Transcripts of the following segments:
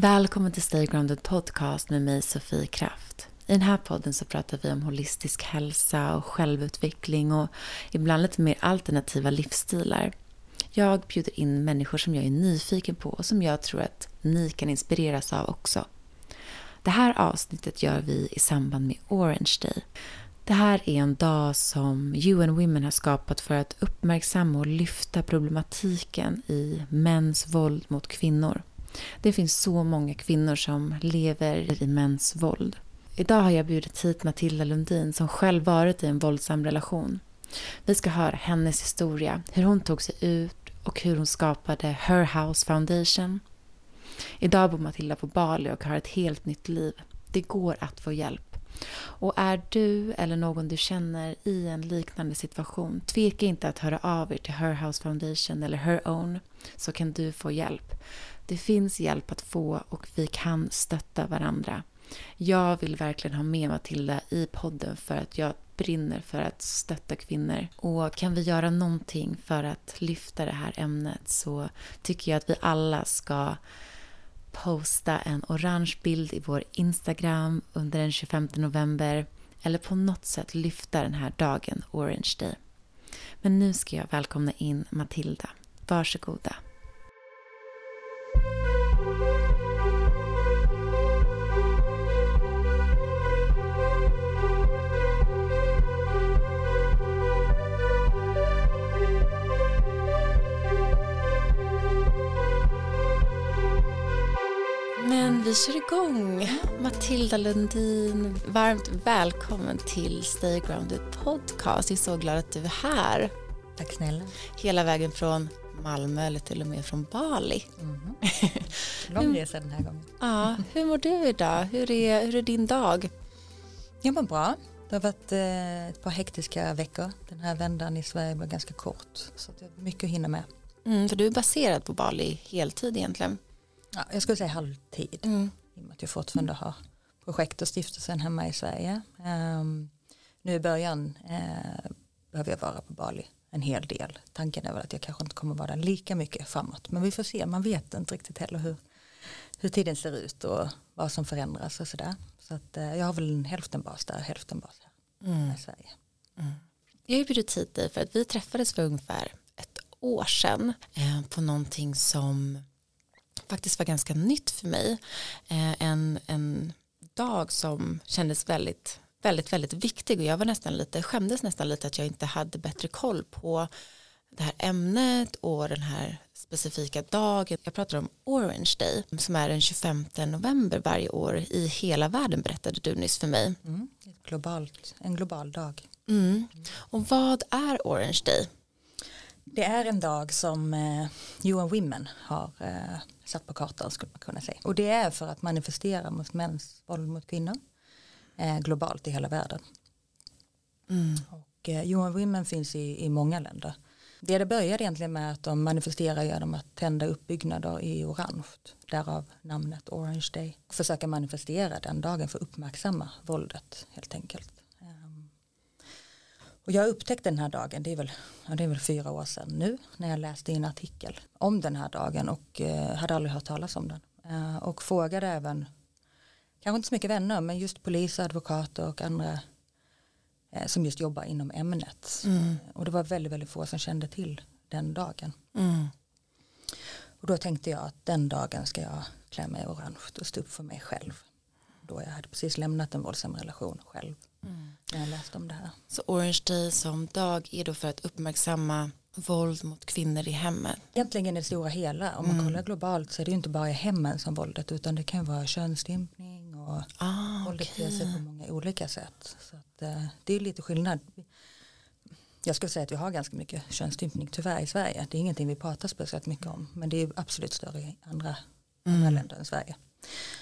Välkommen till Stay Grounded Podcast med mig Sofie Kraft. I den här podden så pratar vi om holistisk hälsa och självutveckling och ibland lite mer alternativa livsstilar. Jag bjuder in människor som jag är nyfiken på och som jag tror att ni kan inspireras av också. Det här avsnittet gör vi i samband med Orange Day. Det här är en dag som UN Women har skapat för att uppmärksamma och lyfta problematiken i mäns våld mot kvinnor. Det finns så många kvinnor som lever i mäns våld. Idag har jag bjudit hit Matilda Lundin som själv varit i en våldsam relation. Vi ska höra hennes historia, hur hon tog sig ut och hur hon skapade Her House Foundation. Idag bor Matilda på Bali och har ett helt nytt liv. Det går att få hjälp. Och är du eller någon du känner i en liknande situation, tveka inte att höra av er till Her House Foundation eller Her Own så kan du få hjälp. Det finns hjälp att få och vi kan stötta varandra. Jag vill verkligen ha med Matilda i podden för att jag brinner för att stötta kvinnor. Och kan vi göra någonting för att lyfta det här ämnet så tycker jag att vi alla ska posta en orange bild i vår Instagram under den 25 november eller på något sätt lyfta den här dagen, Orange Day. Men nu ska jag välkomna in Matilda. Varsågoda. Vi kör igång. Matilda Lundin, varmt välkommen till Stay Grounded Podcast. Jag är så glad att du är här. Tack snälla. Hela vägen från Malmö eller till och med från Bali. Mm. Lång resa den här gången. Ja, hur mår du idag? Hur är, hur är din dag? Jag mår bra. Det har varit eh, ett par hektiska veckor. Den här vändan i Sverige var ganska kort. Så det är mycket att hinna med. Mm, för du är baserad på Bali heltid egentligen. Ja, jag skulle säga halvtid. Mm. I och med att jag fortfarande har projekt och stiftelsen hemma i Sverige. Um, nu i början uh, behöver jag vara på Bali en hel del. Tanken är väl att jag kanske inte kommer vara där lika mycket framåt. Men vi får se, man vet inte riktigt heller hur, hur tiden ser ut och vad som förändras och sådär. Så att uh, jag har väl en hälften bas där, hälften bas här mm. i Sverige. Mm. Jag har bjudit hit dig för att vi träffades för ungefär ett år sedan eh, på någonting som faktiskt var ganska nytt för mig. Eh, en, en dag som kändes väldigt, väldigt, väldigt viktig och jag var nästan lite, skämdes nästan lite att jag inte hade bättre koll på det här ämnet och den här specifika dagen. Jag pratar om Orange Day som är den 25 november varje år i hela världen berättade du nyss för mig. Mm, globalt, en global dag. Mm. Och vad är Orange Day? Det är en dag som eh, UN Women har eh, satt på kartan skulle man kunna säga. Och det är för att manifestera mot mäns våld mot kvinnor eh, globalt i hela världen. Mm. Och eh, UN Women finns i, i många länder. Det det började egentligen med att de manifesterar genom att tända upp byggnader i orange. Därav namnet Orange Day. Försöka manifestera den dagen för att uppmärksamma våldet helt enkelt. Och jag upptäckte den här dagen, det är, väl, ja, det är väl fyra år sedan nu, när jag läste en artikel om den här dagen och eh, hade aldrig hört talas om den. Eh, och frågade även, kanske inte så mycket vänner, men just polis, advokater och andra eh, som just jobbar inom ämnet. Mm. Och det var väldigt, väldigt få som kände till den dagen. Mm. Och då tänkte jag att den dagen ska jag klä mig orange och stå upp för mig själv. Då jag hade precis lämnat en våldsam relation själv. Mm. När jag läste om det här. Så Orange Day som dag är då för att uppmärksamma våld mot kvinnor i hemmet? Egentligen i det stora hela, om man mm. kollar globalt så är det ju inte bara i hemmen som våldet utan det kan vara könsstympning och ah, våldet okay. sig på många olika sätt. Så att, uh, det är lite skillnad. Jag skulle säga att vi har ganska mycket könsstympning tyvärr i Sverige. Det är ingenting vi pratar speciellt mycket om men det är absolut större i andra, mm. andra länder än Sverige.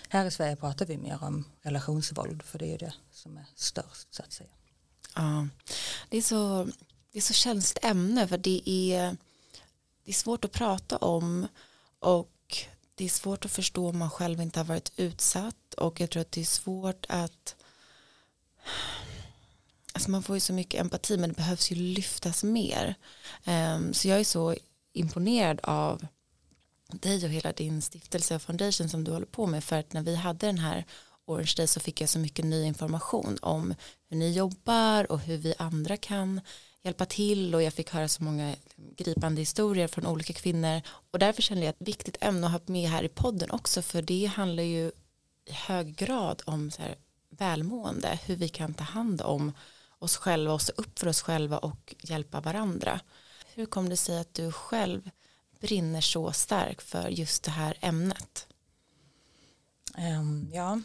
Här i Sverige pratar vi mer om relationsvåld för det är det som är störst så att säga. Ja, det är så, det är så känsligt ämne för det är, det är svårt att prata om och det är svårt att förstå om man själv inte har varit utsatt. Och jag tror att det är svårt att alltså man får ju så mycket empati men det behövs ju lyftas mer. Um, så jag är så imponerad av dig och hela din stiftelse och foundation som du håller på med. För att när vi hade den här Orange Day så fick jag så mycket ny information om hur ni jobbar och hur vi andra kan hjälpa till. Och jag fick höra så många gripande historier från olika kvinnor. Och därför kände jag ett viktigt ämne att ha med här i podden också. För det handlar ju i hög grad om så här välmående, hur vi kan ta hand om oss själva och se upp för oss själva och hjälpa varandra. Hur kom det sig att du själv brinner så starkt för just det här ämnet? Um, ja,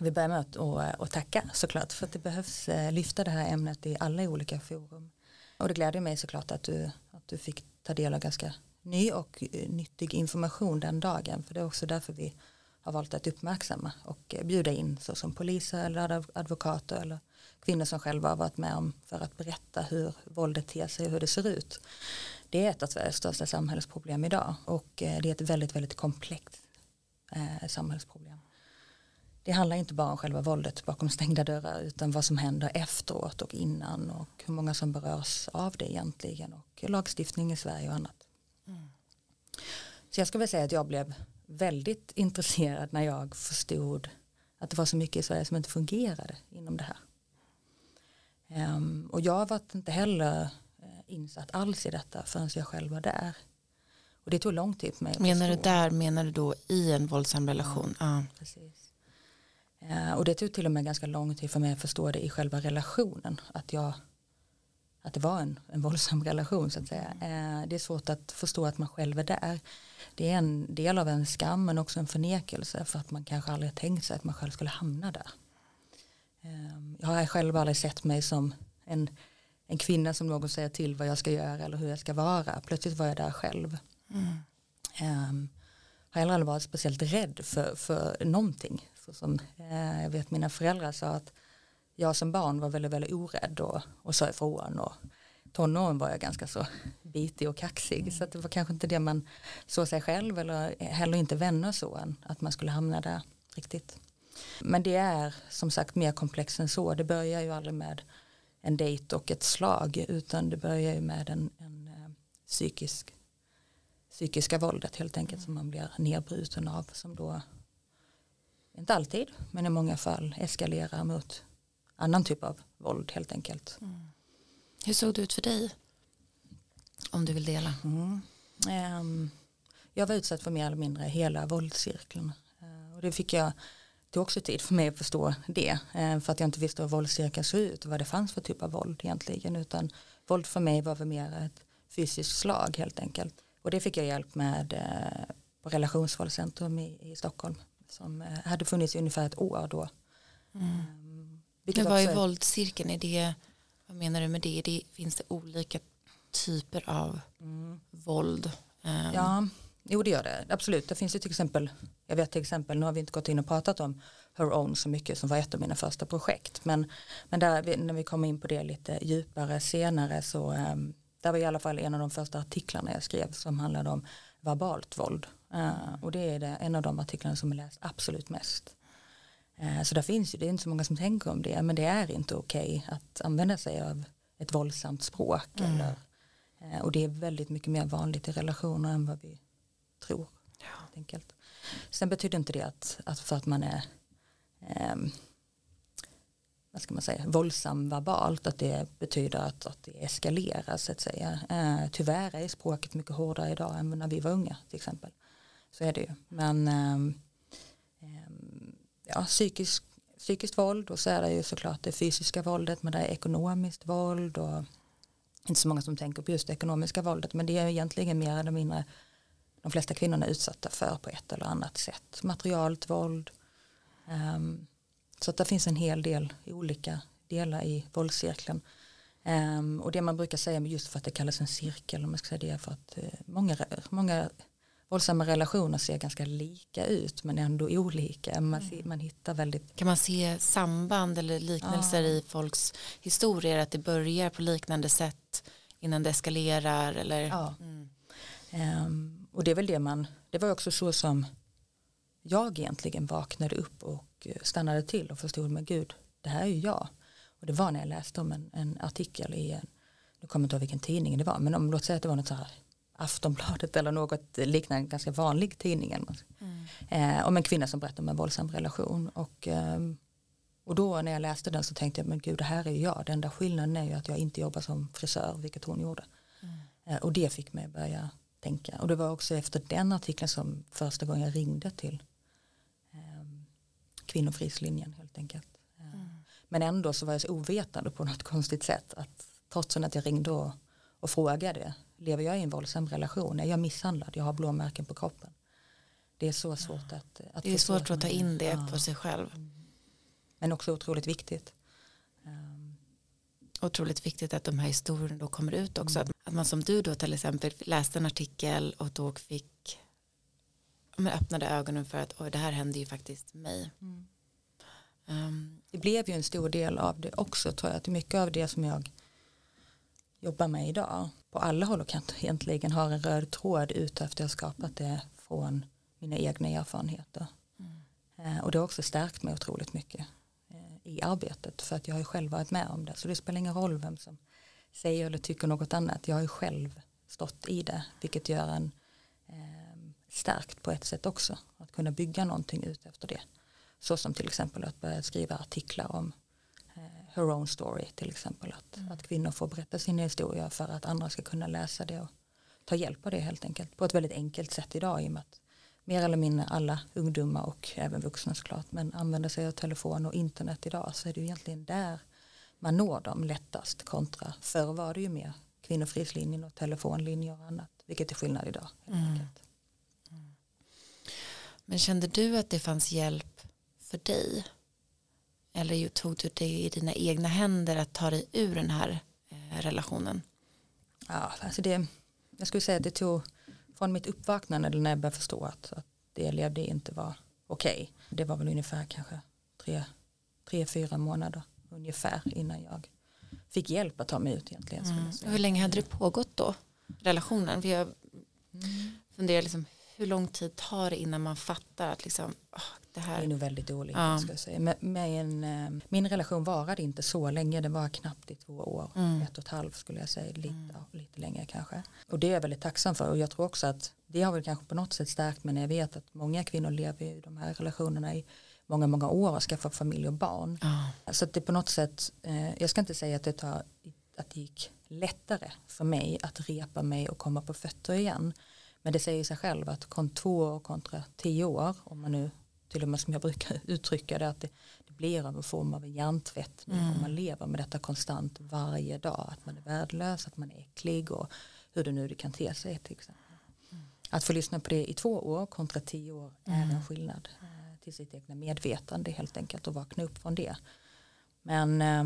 vi börjar med att och, och tacka såklart för att det behövs eh, lyfta det här ämnet i alla olika forum. Och det gläder mig såklart att du, att du fick ta del av ganska ny och eh, nyttig information den dagen. För det är också därför vi har valt att uppmärksamma och eh, bjuda in såsom poliser eller advokater eller kvinnor som själva har varit med om för att berätta hur våldet ter sig och hur det ser ut. Det är ett av Sveriges största samhällsproblem idag och eh, det är ett väldigt, väldigt komplext eh, samhällsproblem det handlar inte bara om själva våldet bakom stängda dörrar utan vad som händer efteråt och innan och hur många som berörs av det egentligen och lagstiftning i Sverige och annat. Mm. Så jag skulle vilja säga att jag blev väldigt intresserad när jag förstod att det var så mycket i Sverige som inte fungerade inom det här. Um, och jag var inte heller insatt alls i detta förrän jag själv var där. Och det tog lång tid för mig. Menar du där, menar du då i en våldsam relation? Ja, ah. precis. Eh, och det tog till och med ganska lång tid för mig att förstå det i själva relationen. Att, jag, att det var en, en våldsam relation så att säga. Eh, det är svårt att förstå att man själv är där. Det är en del av en skam men också en förnekelse för att man kanske aldrig tänkt sig att man själv skulle hamna där. Eh, jag har själv aldrig sett mig som en, en kvinna som någon säger till vad jag ska göra eller hur jag ska vara. Plötsligt var jag där själv. Mm. Um, har heller aldrig varit speciellt rädd för, för någonting. Så som, eh, jag vet mina föräldrar sa att jag som barn var väldigt, väldigt orädd och, och sa ifrån och tonåren var jag ganska så bitig och kaxig mm. så det var kanske inte det man såg sig själv eller heller inte vänner så än att man skulle hamna där riktigt. Men det är som sagt mer komplext än så. Det börjar ju aldrig med en dejt och ett slag utan det börjar ju med en, en uh, psykisk psykiska våldet helt enkelt som man blir nedbruten av som då inte alltid, men i många fall eskalerar mot annan typ av våld helt enkelt. Mm. Hur såg det ut för dig? Om du vill dela. Mm. Um, jag var utsatt för mer eller mindre hela våldscirkeln. Uh, och det fick jag, tog också tid för mig att förstå det. Uh, för att jag inte visste hur våldscirkeln såg ut och vad det fanns för typ av våld egentligen. Utan våld för mig var väl mer ett fysiskt slag helt enkelt. Och det fick jag hjälp med uh, på relationsvåldscentrum i, i Stockholm som eh, hade funnits i ungefär ett år då. Mm. Men vad är våldscirkeln? Är det, vad menar du med det? det finns det olika typer av mm. våld? Um. Ja, jo det gör det. Absolut, det finns ju till exempel, jag vet till exempel, nu har vi inte gått in och pratat om Her Own så mycket som var ett av mina första projekt. Men, men där, när vi kommer in på det lite djupare senare så um, där var i alla fall en av de första artiklarna jag skrev som handlade om verbalt våld. Uh, och det är det, en av de artiklarna som är läst absolut mest. Uh, så där finns ju, det är inte så många som tänker om det, men det är inte okej okay att använda sig av ett våldsamt språk. Mm. Eller, uh, och det är väldigt mycket mer vanligt i relationer än vad vi tror. Ja. Enkelt. Sen betyder inte det att, att för att man är um, vad ska man säga, våldsam verbalt, att det betyder att, att det eskalerar så att säga. Eh, tyvärr är språket mycket hårdare idag än när vi var unga till exempel. Så är det ju. Men eh, ja, psykisk, psykiskt våld och så är det ju såklart det fysiska våldet men det är ekonomiskt våld och inte så många som tänker på just det ekonomiska våldet men det är egentligen mer eller mindre de flesta kvinnorna är utsatta för på ett eller annat sätt. Materialt våld, um, så att det finns en hel del olika delar i våldscirkeln. Um, och det man brukar säga just för att det kallas en cirkel, om man ska säga det, för att uh, många, många våldsamma relationer ser ganska lika ut men ändå olika. Man, mm. ser, man hittar väldigt... Kan man se samband eller liknelser ja. i folks historier att det börjar på liknande sätt innan det eskalerar? Eller? Ja. Mm. Um, och det är väl det man, det var också så som jag egentligen vaknade upp och Eh, stannade till och förstod men gud det här är ju jag och det var när jag läste om en, en artikel i en nu kommer jag inte ihåg vilken tidning det var men om låt säga att det var något så här Aftonbladet eller något liknande, ganska vanlig tidning. Mm. Eh, om en kvinna som berättar om en våldsam relation. Och, eh, och då när jag läste den så tänkte jag, men gud det här är ju jag. Den enda skillnaden är ju att jag inte jobbar som frisör, vilket hon gjorde. Mm. Eh, och det fick mig att börja tänka. Och det var också efter den artikeln som första gången jag ringde till eh, kvinnofrislinjen helt enkelt. Eh, mm. Men ändå så var jag så ovetande på något konstigt sätt att trots att jag ringde och, och frågade lever jag i en våldsam relation? Är jag misshandlad? Jag har blåmärken på kroppen. Det är så svårt att, att Det är svårt att ta in det ja. på sig själv. Mm. Men också otroligt viktigt. Otroligt viktigt att de här historierna då kommer ut också. Mm. Att man som du då till exempel läste en artikel och då fick man öppnade ögonen för att oj, det här hände ju faktiskt mig. Mm. Um. Det blev ju en stor del av det också tror jag. Att mycket av det som jag jobbar med idag på alla håll och kanter egentligen har en röd tråd ut efter att jag skapat det från mina egna erfarenheter. Mm. Eh, och det har också stärkt mig otroligt mycket i arbetet för att jag har ju själv varit med om det så det spelar ingen roll vem som säger eller tycker något annat jag har ju själv stått i det vilket gör en eh, stärkt på ett sätt också att kunna bygga någonting ut efter det så som till exempel att börja skriva artiklar om her own story till exempel. Att, mm. att kvinnor får berätta sin historia för att andra ska kunna läsa det och ta hjälp av det helt enkelt. På ett väldigt enkelt sätt idag i och med att mer eller mindre alla ungdomar och även vuxna såklart men använder sig av telefon och internet idag så är det ju egentligen där man når dem lättast kontra förr var det ju mer kvinnofridslinjen och telefonlinjer och annat vilket är skillnad idag. Mm. Mm. Men kände du att det fanns hjälp för dig eller tog du det i dina egna händer att ta dig ur den här eh, relationen? Ja, alltså det, jag skulle säga att det tog från mitt uppvaknande eller när jag började förstå att, att det jag levde inte var okej. Okay. Det var väl ungefär kanske tre, tre, fyra månader ungefär innan jag fick hjälp att ta mig ut egentligen. Mm. Hur länge hade det pågått då, relationen? För jag mm. funderar liksom, hur lång tid tar det innan man fattar att liksom, oh, det här det är nog väldigt olika ja. ska jag säga. Men, men, eh, min relation varade inte så länge, det var knappt i två år, mm. ett och ett halvt skulle jag säga, lite, mm. ja, lite längre kanske. Och det är jag väldigt tacksam för och jag tror också att det har väl kanske på något sätt stärkt mig när jag vet att många kvinnor lever i de här relationerna i många, många år och skaffar familj och barn. Mm. Så att det på något sätt, eh, jag ska inte säga att det, tar, att det gick lättare för mig att repa mig och komma på fötter igen. Men det säger sig själv att två år kontra tio år, om man nu till och med som jag brukar uttrycka det, att det, det blir en form av en hjärntvätt mm. om man lever med detta konstant varje dag, att man är värdelös, att man är äcklig och hur det nu det kan te sig till exempel. Mm. Att få lyssna på det i två år kontra tio år mm. är en skillnad eh, till sitt egna medvetande helt enkelt och vakna upp från det. Men eh,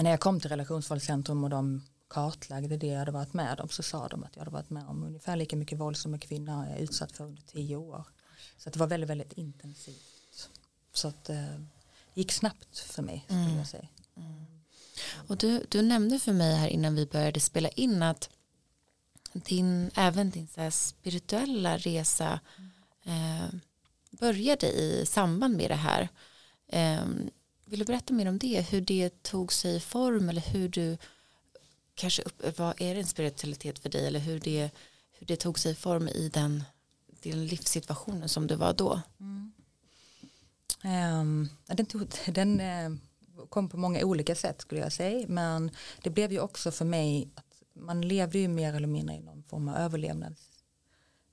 när jag kom till relationsvåldscentrum och de kartlagde det jag hade varit med om så sa de att jag hade varit med om ungefär lika mycket våld som en kvinna är utsatt för under tio år. Så det var väldigt, väldigt intensivt. Så att det eh, gick snabbt för mig skulle mm. jag säga. Mm. Och du, du nämnde för mig här innan vi började spela in att din, även din så spirituella resa eh, började i samband med det här. Eh, vill du berätta mer om det? Hur det tog sig form eller hur du kanske upp, vad är det en spiritualitet för dig eller hur det, hur det tog sig form i den, den livssituationen som du var då? Mm. Um, den, tog, den uh, kom på många olika sätt skulle jag säga men det blev ju också för mig att man levde ju mer eller mindre i någon form av överlevnads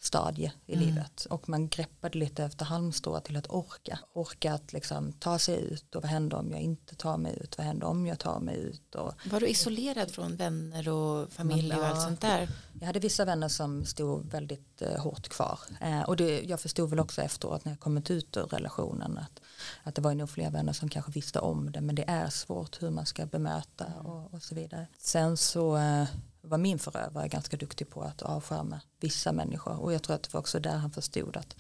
stadie i mm. livet och man greppade lite efter halmstrå till att orka. Orka att liksom ta sig ut och vad händer om jag inte tar mig ut, vad händer om jag tar mig ut. Och, var du isolerad från vänner och familj och allt sånt där? Jag hade vissa vänner som stod väldigt eh, hårt kvar eh, och det, jag förstod väl också efteråt när jag kommit ut ur relationen att, att det var nog fler vänner som kanske visste om det men det är svårt hur man ska bemöta och, och så vidare. Sen så eh, var min förövare ganska duktig på att avskärma vissa människor och jag tror att det var också där han förstod att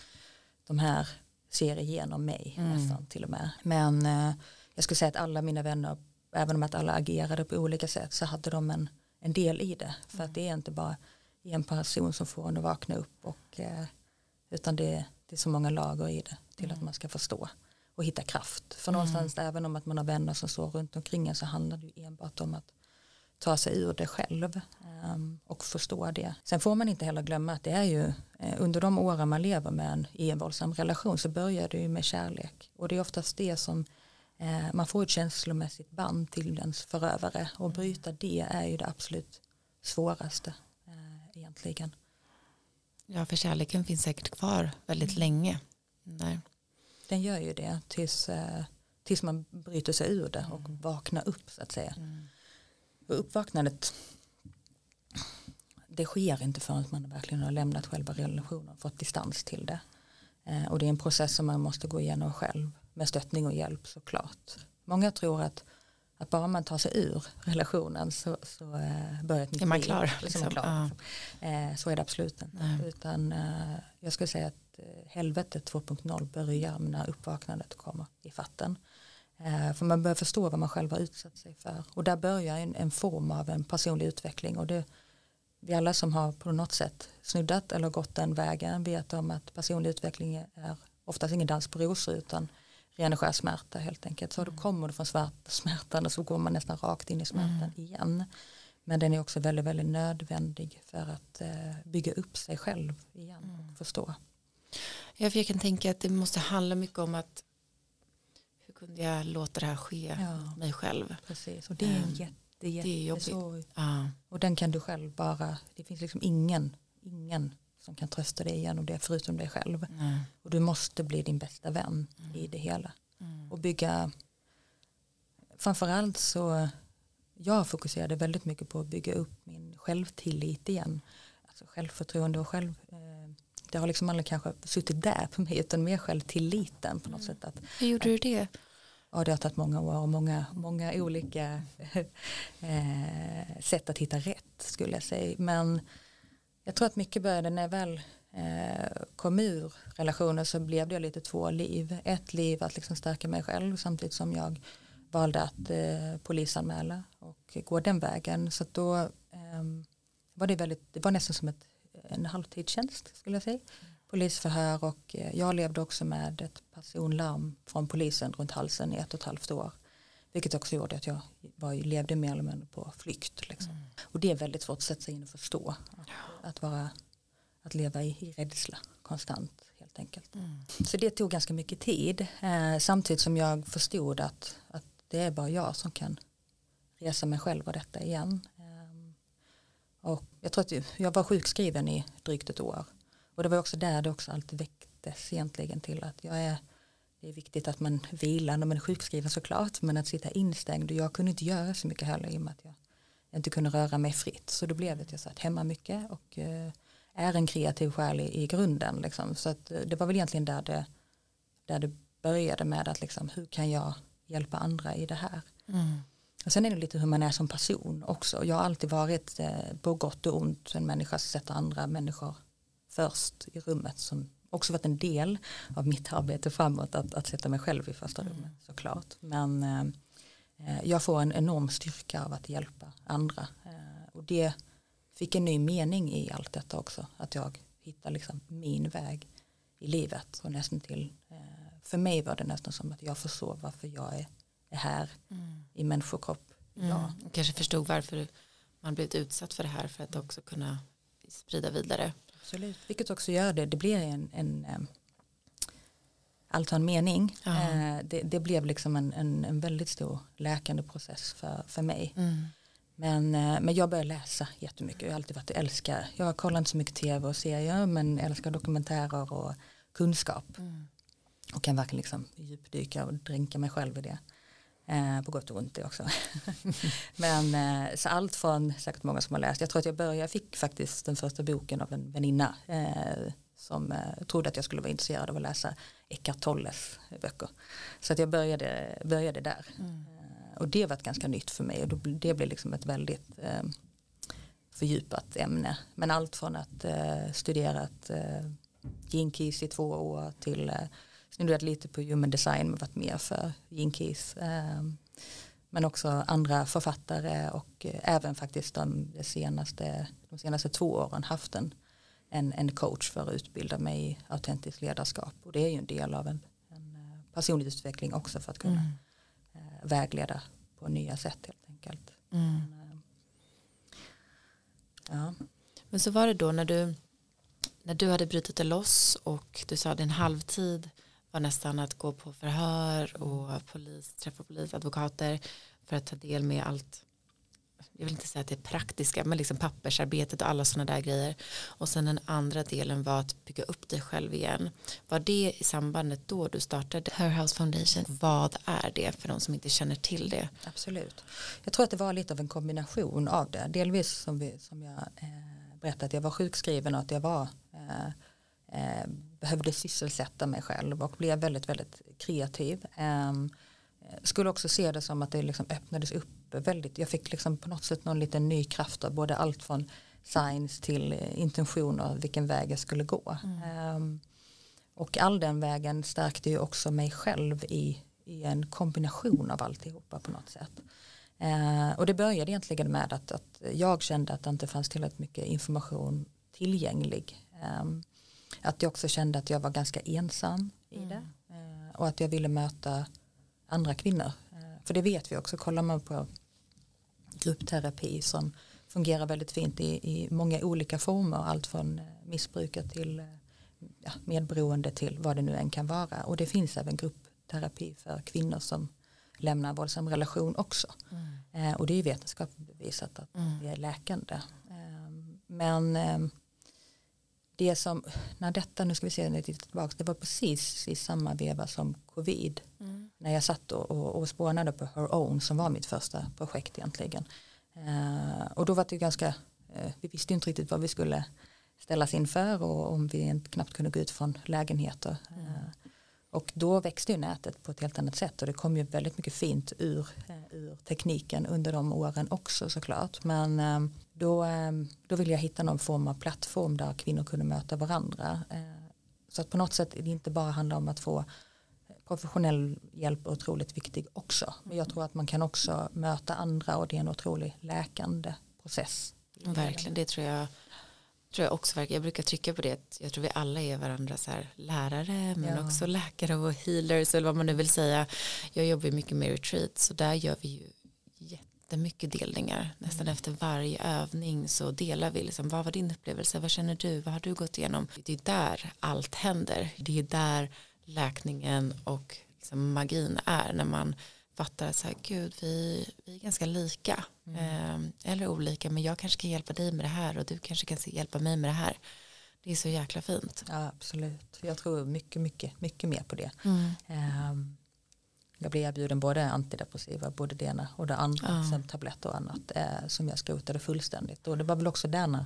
de här ser igenom mig mm. nästan till och med. Men eh, jag skulle säga att alla mina vänner, även om att alla agerade på olika sätt så hade de en, en del i det. För mm. att det är inte bara en person som får en att vakna upp och, eh, utan det, det är så många lager i det till mm. att man ska förstå och hitta kraft. För mm. någonstans även om att man har vänner som står runt omkring en så handlar det ju enbart om att ta sig ur det själv um, och förstå det. Sen får man inte heller glömma att det är ju eh, under de åren man lever med en, i en våldsam relation så börjar det ju med kärlek och det är oftast det som eh, man får ett känslomässigt band till ens förövare och bryta det är ju det absolut svåraste eh, egentligen. Ja, för kärleken finns säkert kvar väldigt mm. länge. Där. Den gör ju det tills, tills man bryter sig ur det och mm. vaknar upp så att säga. Mm. Och uppvaknandet det sker inte förrän man verkligen har lämnat själva relationen och fått distans till det. Eh, och det är en process som man måste gå igenom själv med stöttning och hjälp såklart. Många tror att, att bara man tar sig ur relationen så, så eh, börjar ett nytt Är man klar? Liv, liksom. klar. Ja. Eh, så är det absolut inte. Nej. Utan jag skulle säga att helvetet 2.0 börjar när uppvaknandet kommer i fatten. Eh, för man börjar förstå vad man själv har utsatt sig för. Och där börjar en, en form av en personlig utveckling. Och det, vi alla som har på något sätt snuddat eller gått den vägen vet om att personlig utveckling är oftast ingen dans på rosor utan ren och skär smärta helt enkelt. Så då mm. kommer du från smärtan och så går man nästan rakt in i smärtan mm. igen. Men den är också väldigt, väldigt nödvändig för att eh, bygga upp sig själv igen mm. och förstå. Ja, för jag kan tänka att det måste handla mycket om att kunde jag låta det här ske ja. mig själv. Precis, och det är en ehm, jätte, det är, det är jobbigt. Ja. Och den kan du själv bara, det finns liksom ingen, ingen som kan trösta dig igenom det förutom dig själv. Mm. Och du måste bli din bästa vän mm. i det hela. Mm. Och bygga, framförallt så, jag fokuserade väldigt mycket på att bygga upp min självtillit igen. Alltså självförtroende och själv, eh, det har liksom aldrig kanske suttit där på mig utan mer självtilliten på något mm. sätt. Att, Hur gjorde du det? Ja, det har tagit många år och många, många olika eh, sätt att hitta rätt skulle jag säga. Men jag tror att mycket började när jag väl eh, kom ur relationen så blev det lite två liv. Ett liv att liksom stärka mig själv samtidigt som jag valde att eh, polisanmäla och gå den vägen. Så då eh, var det väldigt, det var nästan som ett, en halvtidstjänst skulle jag säga. Polisförhör och eh, jag levde också med ett personlarm från polisen runt halsen i ett och ett halvt år. Vilket också gjorde att jag var, levde mer eller mindre på flykt. Liksom. Mm. Och det är väldigt svårt att sätta sig in och förstå. Att, ja. att, vara, att leva i, i rädsla konstant helt enkelt. Mm. Så det tog ganska mycket tid. Eh, samtidigt som jag förstod att, att det är bara jag som kan resa mig själv av detta igen. Eh, och jag tror att jag var sjukskriven i drygt ett år. Och det var också där det också alltid väcktes egentligen till att jag är det är viktigt att man vilar när man är sjukskriven såklart men att sitta instängd. Och jag kunde inte göra så mycket heller i och med att jag inte kunde röra mig fritt. Så då blev det att jag satt hemma mycket och eh, är en kreativ själ i, i grunden liksom. så att eh, det var väl egentligen där det, där det började med att liksom, hur kan jag hjälpa andra i det här? Mm. och sen är det lite hur man är som person också. Jag har alltid varit eh, på gott och ont. En människa som sätter andra människor först i rummet som också varit en del av mitt arbete framåt att, att sätta mig själv i första rummet mm. såklart. Men eh, eh, jag får en enorm styrka av att hjälpa andra eh, och det fick en ny mening i allt detta också. Att jag hittar liksom min väg i livet och nästan till eh, för mig var det nästan som att jag förstår varför jag är, är här mm. i människokropp. Mm. Ja. Kanske förstod varför man blivit utsatt för det här för att också kunna sprida vidare Absolut, vilket också gör det, det blir en, en eh, allt har en mening. Eh, det, det, blev liksom en, en, en, väldigt stor läkande process för, för mig. Mm. Men, eh, men jag började läsa jättemycket. Jag har alltid varit älskar. Jag kollar inte så mycket tv och serier men älskar dokumentärer och kunskap. Mm. Och kan verkligen liksom djupdyka och dränka mig själv i det. Eh, på gott och ont det också. Men eh, så allt från säkert många som har läst. Jag tror att jag började, jag fick faktiskt den första boken av en väninna eh, som eh, trodde att jag skulle vara intresserad av att läsa Eckart Tolles böcker. Så att jag började, började där. Mm. Eh, och det var ett ganska nytt för mig och det blev liksom ett väldigt eh, fördjupat ämne. Men allt från att studera ett Gene Keys i två år till snuddat lite på human design men varit mer för Keys. Ehm, men också andra författare och eh, även faktiskt de senaste, de senaste två åren haft en, en, en coach för att utbilda mig i autentiskt ledarskap. Och det är ju en del av en, en eh, personlig utveckling också för att kunna mm. Eh, vägleda på nya sätt helt enkelt. Mm. Ja. Men så var det då när du, när du hade brutit dig loss och du sa din halvtid var nästan att gå på förhör och polis, träffa polis, advokater för att ta del med allt jag vill inte säga att det är praktiska men liksom pappersarbetet och alla sådana där grejer. Och sen den andra delen var att bygga upp dig själv igen. Var det i sambandet då du startade? Her House Foundation. Vad är det för de som inte känner till det? Absolut. Jag tror att det var lite av en kombination av det. Delvis som, vi, som jag eh, berättade att jag var sjukskriven och att jag var eh, eh, behövde sysselsätta mig själv och blev väldigt, väldigt kreativ. Eh, skulle också se det som att det liksom öppnades upp väldigt, jag fick liksom på något sätt någon liten ny kraft av både allt från science till eh, intentioner, vilken väg jag skulle gå. Mm. Um, och all den vägen stärkte ju också mig själv i, i en kombination av alltihopa på något sätt. Uh, och det började egentligen med att, att jag kände att det inte fanns tillräckligt mycket information tillgänglig. Um, att jag också kände att jag var ganska ensam i mm. det. Uh, och att jag ville möta andra kvinnor. Uh, för det vet vi också, kollar man på gruppterapi som fungerar väldigt fint i, i många olika former. Allt från eh, missbrukare till eh, ja, medberoende till vad det nu än kan vara. Och det finns även gruppterapi för kvinnor som lämnar en våldsam relation också. Mm. Eh, och det är vetenskapligt bevisat att mm. det är läkande. Eh, men eh, det som, när detta, nu ska vi se lite tillbaka, det var precis i samma veva som covid. Mm. När jag satt och, och, och spånade på Her Own som var mitt första projekt egentligen. Eh, och då var det ju ganska, eh, vi visste inte riktigt vad vi skulle ställas inför och om vi knappt kunde gå ut från lägenheter. Mm. Eh, och då växte ju nätet på ett helt annat sätt och det kom ju väldigt mycket fint ur, eh, ur tekniken under de åren också såklart. Men eh, då, eh, då ville jag hitta någon form av plattform där kvinnor kunde möta varandra. Så att på något sätt är det inte bara handlar om att få professionell hjälp är otroligt viktig också. Men jag tror att man kan också möta andra och det är en otroligt läkande process. Verkligen, det tror jag tror jag också Jag brukar trycka på det. Jag tror vi alla är varandra så här, lärare men ja. också läkare och healers eller vad man nu vill säga. Jag jobbar mycket med retreat så där gör vi ju jättemycket delningar. Nästan mm. efter varje övning så delar vi liksom, vad var din upplevelse, vad känner du, vad har du gått igenom. Det är där allt händer. Det är där läkningen och liksom magin är när man fattar att så här, gud vi, vi är ganska lika mm. eh, eller olika men jag kanske kan hjälpa dig med det här och du kanske kan hjälpa mig med det här det är så jäkla fint ja absolut jag tror mycket mycket mycket mer på det mm. eh, jag blev erbjuden både antidepressiva både det ena och det andra ja. sen tabletter och annat eh, som jag skrotade fullständigt och det var väl också när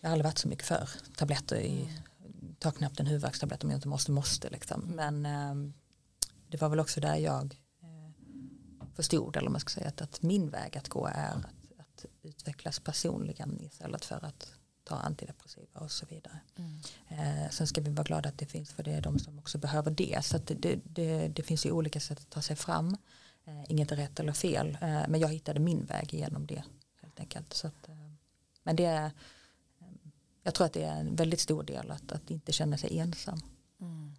jag har aldrig varit så mycket för tabletter i mm. ta knappt en huvudvärkstablett om jag inte måste måste liksom men ehm, det var väl också där jag förstod eller man ska säga att, att min väg att gå är att, att utvecklas personligen istället för att ta antidepressiva och så vidare. Mm. Eh, sen ska vi vara glada att det finns för det är de som också behöver det. Så det, det, det, finns ju olika sätt att ta sig fram. Eh, inget är rätt eller fel. Eh, men jag hittade min väg genom det. helt enkelt. Så att, eh, men det är, jag tror att det är en väldigt stor del att, att inte känna sig ensam. Mm.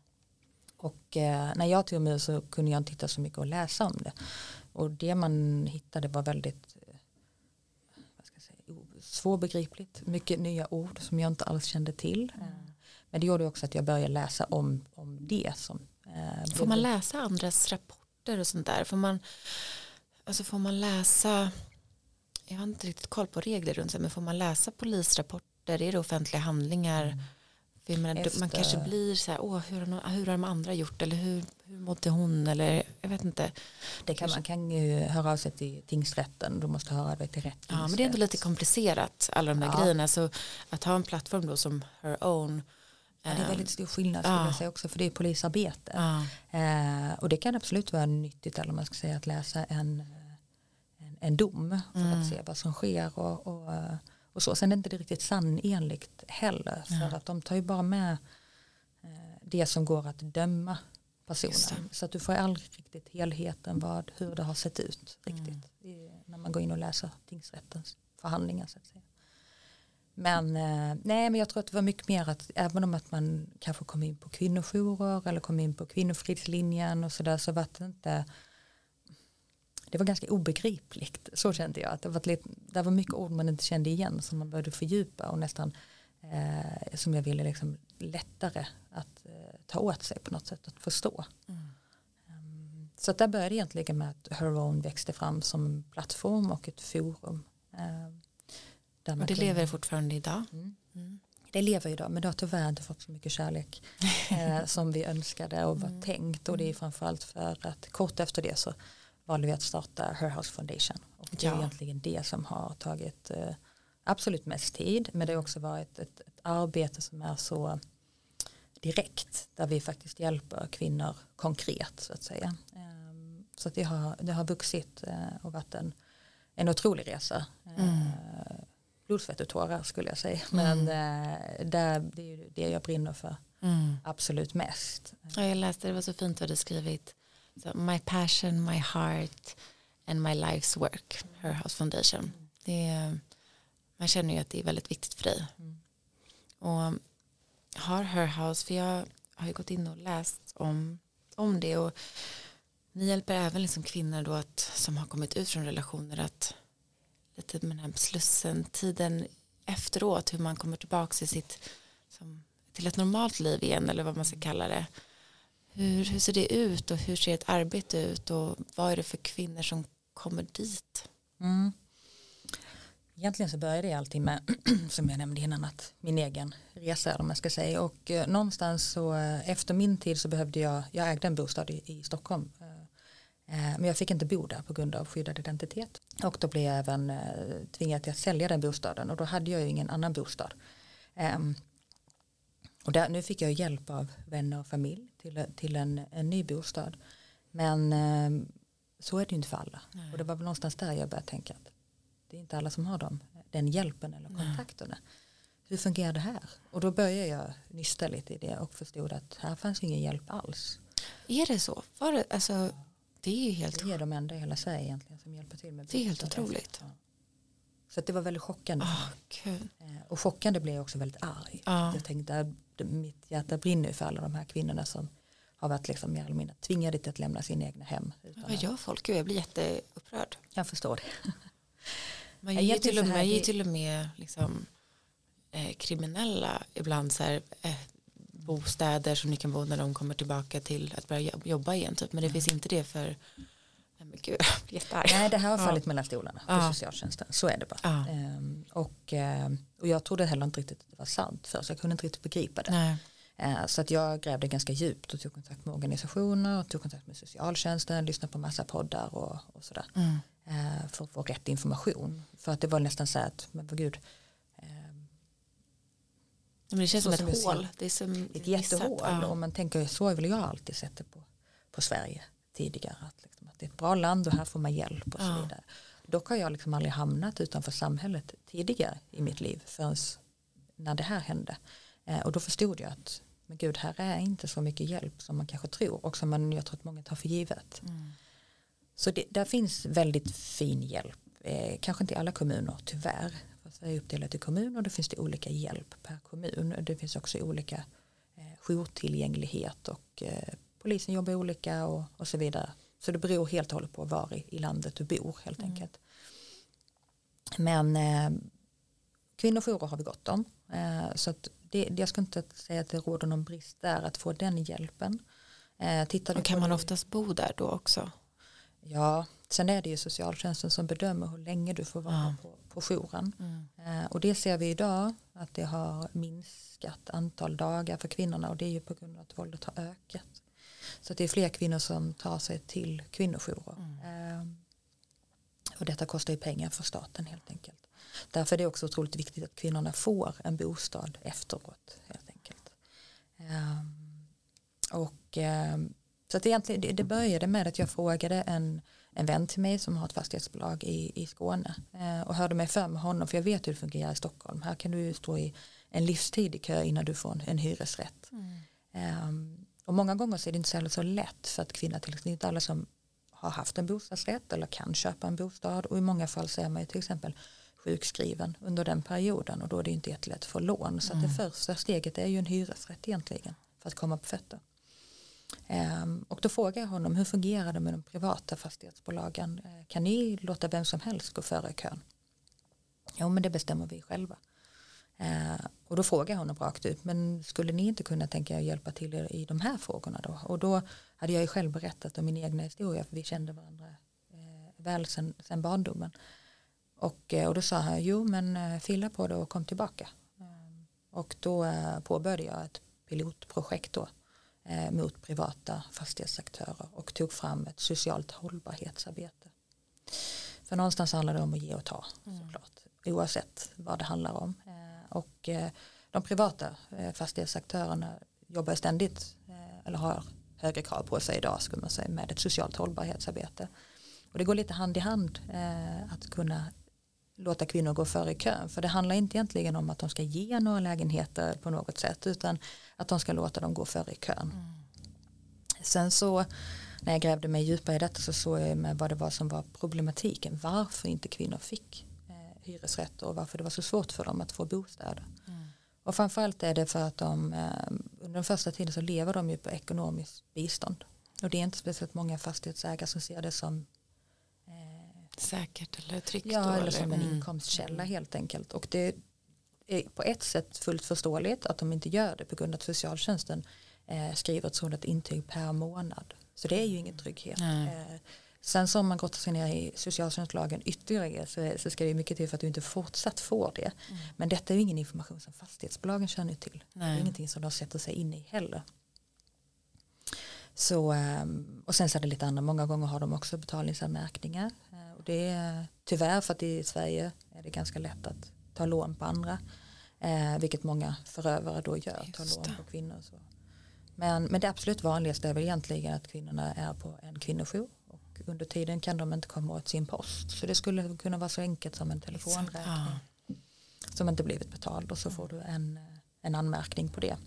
Och eh, när jag tog mig så kunde jag inte hitta så mycket att läsa om det. Och det man hittade var väldigt eh, vad ska jag säga, svårbegripligt. Mycket nya ord som jag inte alls kände till. Mm. Men det gjorde också att jag började läsa om, om det. Som, eh, får man läsa andras rapporter och sånt där? Får man, alltså får man läsa, jag har inte riktigt koll på regler runt det, men får man läsa polisrapporter? Är det offentliga handlingar? Menar, Efter... Man kanske blir så här, åh, hur, har, hur har de andra gjort eller hur, hur mådde hon eller jag vet inte. Det kan, man kan ju höra av sig till tingsrätten, du måste höra det till rätt Ja, men det är ändå lite komplicerat alla de där ja. grejerna. Så att ha en plattform då som her own. Ja, det är väldigt stor skillnad skulle ja. jag säga också för det är polisarbete. Ja. Eh, och det kan absolut vara nyttigt eller man ska säga att läsa en, en, en dom för mm. att se vad som sker och, och och så. Sen är det inte riktigt sannenligt heller. För att de tar ju bara med eh, det som går att döma personen. Så att du får aldrig riktigt helheten vad, hur det har sett ut riktigt. Mm. När man går in och läser tingsrättens förhandlingar så att säga. Men, eh, nej, men jag tror att det var mycket mer att även om att man kanske kom in på kvinnojourer eller kom in på kvinnofridslinjen och sådär så var det inte det var ganska obegripligt. Så kände jag. Att det, var lite, det var mycket ord man inte kände igen som man började fördjupa och nästan eh, som jag ville liksom lättare att eh, ta åt sig på något sätt att förstå. Mm. Um, så att där började egentligen med att Her Own växte fram som en plattform och ett forum. Um, och det lever fortfarande idag? Mm. Mm. Det lever idag men det har tyvärr inte fått så mycket kärlek eh, som vi önskade och var mm. tänkt och det är framförallt för att kort efter det så valde vi att starta Her House Foundation och det är ja. egentligen det som har tagit eh, absolut mest tid men det har också varit ett, ett arbete som är så direkt där vi faktiskt hjälper kvinnor konkret så att säga. Ehm, så att det har, det har vuxit eh, och varit en, en otrolig resa. Mm. Eh, blod, svett och tårar skulle jag säga. Men mm. där, det är det jag brinner för mm. absolut mest. Ja, jag läste det var så fint vad du skrivit. So, my passion, my heart and my life's work, Her House Foundation. Det är, man känner ju att det är väldigt viktigt för dig. Mm. Och har Her House, för jag har ju gått in och läst om, om det och ni hjälper även liksom kvinnor då att, som har kommit ut från relationer att lite med den här slussen, tiden efteråt, hur man kommer tillbaka till sitt som, till ett normalt liv igen eller vad man ska kalla det. Hur, hur ser det ut och hur ser ett arbete ut och vad är det för kvinnor som kommer dit? Mm. Egentligen så börjar det alltid med, som jag nämnde innan, att min egen resa om jag ska säga. Och eh, någonstans så eh, efter min tid så behövde jag, jag ägde en bostad i, i Stockholm. Eh, eh men jag fick inte bo där på grund av skyddad identitet. Och då blev jag även eh, tvingad till att sälja den bostaden och då hade jag ju ingen annan bostad. Ehm, och där, nu fick jag hjälp av vänner och familj till, till en, en ny bostad. Men ehm, så är det ju inte för alla. Nej. Och det var väl någonstans där jag började tänka att det är inte alla som har dem, den hjälpen eller kontakterna. Nej. Hur fungerar det här? Och då började jag nysta lite i det och förstod att här fanns ingen hjälp alls. Är det så? Var det, alltså, det är ju helt... Det är de enda i hela Sverige egentligen som hjälper till med Det är helt otroligt. Så det var väldigt chockande. Oh, och chockande blev jag också väldigt arg. Oh. Jag tänkte mitt hjärta brinner för alla de här kvinnorna som har varit liksom mer eller mindre tvingade till att lämna sina egna hem. Vad gör folk? Jag blir jätteupprörd. Jag förstår det. Man ger ju till, och med, det... till och med liksom, eh, kriminella ibland så här, eh, bostäder som ni kan bo när de kommer tillbaka till att börja jobba igen. Typ. Men det mm. finns inte det för men gud, Nej, det här har fallit ja. mellan stolarna för ja. socialtjänsten. Så är det bara. Ja. Ehm, och, ehm, och jag trodde heller inte riktigt att det var sant för så jag kunde inte riktigt begripa det. Ehm, så att jag grävde ganska djupt och tog kontakt med organisationer, tog kontakt med socialtjänsten, lyssnade på massa poddar och, och sådär. Mm. Eh, för att få rätt information. För att det var nästan så att, men vad gud. Men det känns som ett hål. Det är som ett jättehål. Ja. Och man tänker, så väl jag alltid sett det på, på Sverige tidigare. Att det är ett bra land och här får man hjälp och så vidare. Dock har jag liksom aldrig hamnat utanför samhället tidigare i mitt liv förrän när det här hände. Eh, och då förstod jag att men gud, här är inte så mycket hjälp som man kanske tror och som man, jag tror att många tar för givet. Mm. Så det, där finns väldigt fin hjälp. Eh, kanske inte i alla kommuner tyvärr. Fast det är uppdelat i kommuner och det finns det olika hjälp per kommun. Det finns också olika eh, jourtillgänglighet och eh, polisen jobbar olika och, och så vidare. Så det beror helt och hållet på var i, i landet du bor helt mm. enkelt. Men eh, kvinnojourer har vi gott om. Eh, så att det, jag ska inte säga att det råder någon brist där att få den hjälpen. Eh, kan man oftast bo där då också? Ja, sen är det ju socialtjänsten som bedömer hur länge du får vara ja. på, på jouren. Mm. Eh, och det ser vi idag att det har minskat antal dagar för kvinnorna och det är ju på grund av att våldet har ökat. Så det är fler kvinnor som tar sig till kvinnojourer. Mm. Eh, och detta kostar ju pengar för staten helt enkelt. Därför är det också otroligt viktigt att kvinnorna får en bostad efteråt helt enkelt. Eh, och ehm, så att egentligen, det, det började med att jag frågade en, en vän till mig som har ett fastighetsbolag i, i Skåne och hörde mig för med honom för jag vet hur det fungerar i Stockholm. Här kan du stå i en livstid i kö innan du får en, en hyresrätt. Mm. Um, och många gånger så är det inte så, så lätt för att kvinnor till exempel, inte alla som har haft en bostadsrätt eller kan köpa en bostad och i många fall så är man ju till exempel sjukskriven under den perioden och då är det inte jättelätt att få lån så mm. det första steget är ju en hyresrätt egentligen för att komma på fötter. Ehm, och då frågade jag honom hur fungerar det med de privata fastighetsbolagen? Eh, kan ni låta vem som helst gå före kön? Jo men det bestämmer vi själva. Eh, och då frågade jag honom rakt ut, men skulle ni inte kunna tänka er hjälpa till er i de här frågorna då? Och då hade jag ju själv berättat om min egna historia, för vi kände varandra eh, väl sedan, sedan barndomen. Och, och då sa han, jo men fylla på det och kom tillbaka. Och då påbörjade jag ett pilotprojekt då eh, mot privata fastighetsaktörer och tog fram ett socialt hållbarhetsarbete. För någonstans handlar det om att ge och ta mm. såklart, oavsett vad det handlar om. Och eh, de privata eh, fastighetsaktörerna jobbar ständigt, eh, eller har högre krav på sig idag skulle man säga, med ett socialt hållbarhetsarbete. Och det går lite hand i hand att kunna låta kvinnor gå före i kön. För det handlar inte egentligen om att de ska ge några lägenheter på något sätt utan att de ska låta dem gå före i kön. Mm. Sen så när jag grävde mig djupare i detta så såg jag med vad det var som var problematiken. Varför inte kvinnor fick hyresrätter och varför det var så svårt för dem att få bostäder. Mm. Och framförallt är det för att de eh, under den första tiden så lever de ju på ekonomiskt bistånd. Och det är inte speciellt många fastighetsägare som ser det som Säkert eller tryggt. Ja, eller, eller som en mm. inkomstkälla helt enkelt. Och det är på ett sätt fullt förståeligt att de inte gör det på grund av att socialtjänsten eh, skriver ett sådant intyg per månad. Så det är ju ingen trygghet. Eh, sen så om man grottar sig ner i socialtjänstlagen ytterligare så, så ska det mycket till för att du inte fortsatt får det. Mm. Men detta är ju ingen information som fastighetsbolagen känner till. Nej. Det är ingenting som de sätter sig in i heller. Så, ehm, och sen så är det lite andra, många gånger har de också betalningsanmärkningar det är tyvärr för att i Sverige är det ganska lätt att ta lån på andra. Eh, vilket många förövare då gör, tar lån på kvinnor. Så. Men, men det absolut vanligaste är väl egentligen att kvinnorna är på en kvinnojour. Och under tiden kan de inte komma åt sin post. Så det skulle kunna vara så enkelt som en telefonräkning. Ja. Som inte blivit betald och så får du en, en anmärkning på det.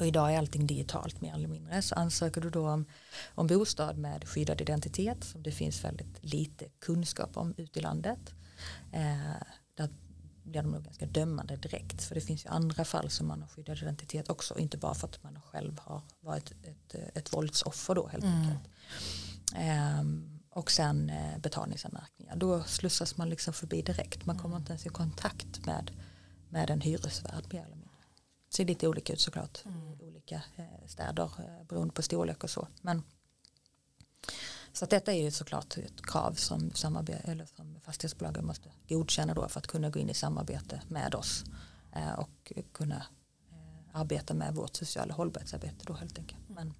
Och idag är allting digitalt mer eller mindre. Så ansöker du då om, om bostad med skyddad identitet som det finns väldigt lite kunskap om ute i landet. Eh, där blir de nog ganska dömande direkt. För det finns ju andra fall som man har skyddad identitet också. Inte bara för att man själv har varit ett, ett, ett våldsoffer då helt mm. enkelt. Eh, och sen eh, betalningsanmärkningar. Då slussas man liksom förbi direkt. Man kommer mm. inte ens i kontakt med, med en hyresvärd mer eller mindre ser lite olika ut såklart mm. i olika eh, städer eh, beroende på storlek och så. Men, så att detta är ju såklart ett krav som, eller som fastighetsbolagen måste godkänna då för att kunna gå in i samarbete med oss och kunna arbeta med vårt sociala hållbarhetsarbete då helt enkelt. Men,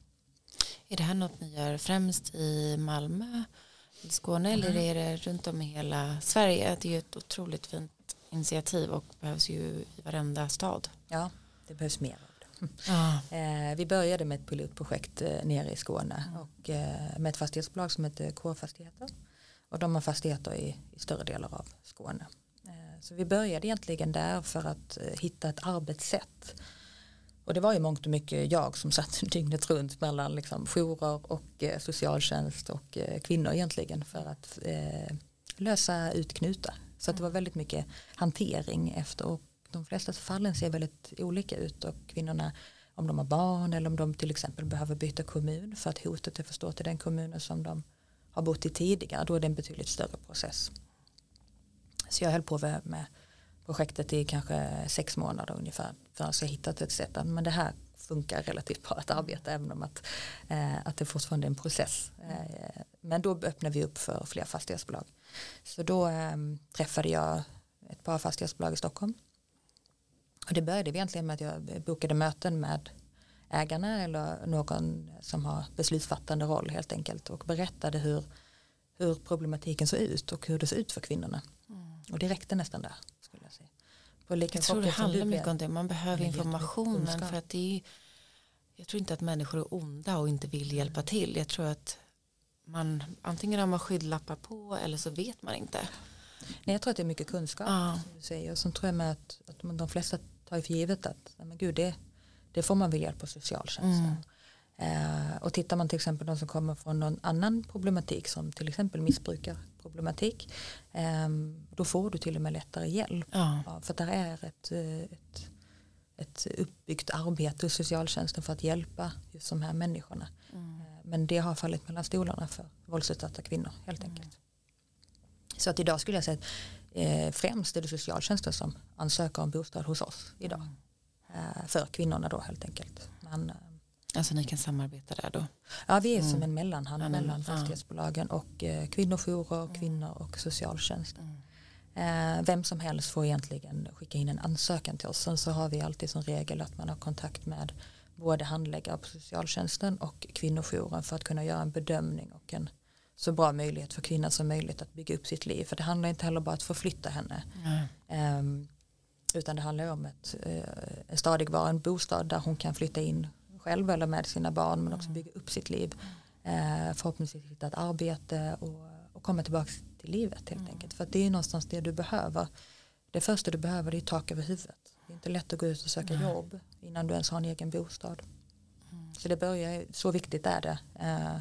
är det här något ni gör främst i Malmö, i Skåne mm. eller är det runt om i hela Sverige? Det är ju ett otroligt fint initiativ och behövs ju i varenda stad. Ja, det behövs mer. Ja. Eh, vi började med ett pilotprojekt eh, nere i Skåne och eh, med ett fastighetsbolag som heter K-fastigheter och de har fastigheter i, i större delar av Skåne. Så vi började egentligen där för att hitta ett arbetssätt. Och det var ju mångt och mycket jag som satt dygnet runt mellan liksom jourer och eh, socialtjänst och eh, kvinnor egentligen för att eh, lösa ut knutar. Så att det var väldigt mycket hantering efter och de flesta fallen ser väldigt olika ut och kvinnorna om de har barn eller om de till exempel behöver byta kommun för att hotet är för stort i den kommunen som de har bott i tidigare då är det en betydligt större process. Så jag höll på med projektet i kanske sex månader ungefär för att jag hittat ett sätt men det här funkar relativt bra att arbeta även om att, eh, att det fortfarande är en process. Eh, men då öppnar vi upp för fler fastighetsbolag. Så då eh, träffade jag ett par fastighetsbolag i Stockholm och det började egentligen med att jag bokade möten med ägarna eller någon som har beslutsfattande roll helt enkelt och berättade hur, hur problematiken såg ut och hur det såg ut för kvinnorna. Mm. Och det räckte nästan där. Skulle jag säga. På lika jag tror det handlar mycket om det. Man behöver informationen för att det är jag tror inte att människor är onda och inte vill hjälpa till. Jag tror att man antingen har man skyddlappar på eller så vet man inte. Nej, jag tror att det är mycket kunskap. Ah. Som du säger. Och så tror jag med att, att de flesta tar för givet att men gud, det, det får man väl hjälp på socialtjänsten. Mm. Eh, och tittar man till exempel de som kommer från någon annan problematik som till exempel missbrukarproblematik eh, då får du till och med lättare hjälp. Ja. Ja, för där är ett, ett, ett uppbyggt arbete hos socialtjänsten för att hjälpa just de här människorna. Mm. Men det har fallit mellan stolarna för våldsutsatta kvinnor helt enkelt. Mm. Så att idag skulle jag säga att eh, främst är det socialtjänsten som ansöker om bostad hos oss idag. Mm. Eh, för kvinnorna då helt enkelt. Men, eh, alltså ni kan samarbeta där då? Ja vi är mm. som en mellanhand mm. mellan fastighetsbolagen och eh, kvinnojourer, mm. kvinnor och socialtjänsten. Mm. Eh, vem som helst får egentligen skicka in en ansökan till oss. Sen så har vi alltid som regel att man har kontakt med både handläggare på socialtjänsten och kvinnojouren för att kunna göra en bedömning och en så bra möjlighet för kvinnan som möjligt att bygga upp sitt liv. För det handlar inte heller bara om att förflytta henne. Um, utan det handlar om ett, uh, en stadigvarande bostad där hon kan flytta in själv eller med sina barn men också mm. bygga upp sitt liv. Uh, förhoppningsvis hitta ett arbete och, och komma tillbaka till livet helt mm. enkelt. För det är någonstans det du behöver. Det första du behöver det är tak över huvudet. Det är inte lätt att gå ut och söka mm. jobb innan du ens har en egen bostad. Mm. Så det börjar, så viktigt är det. Uh,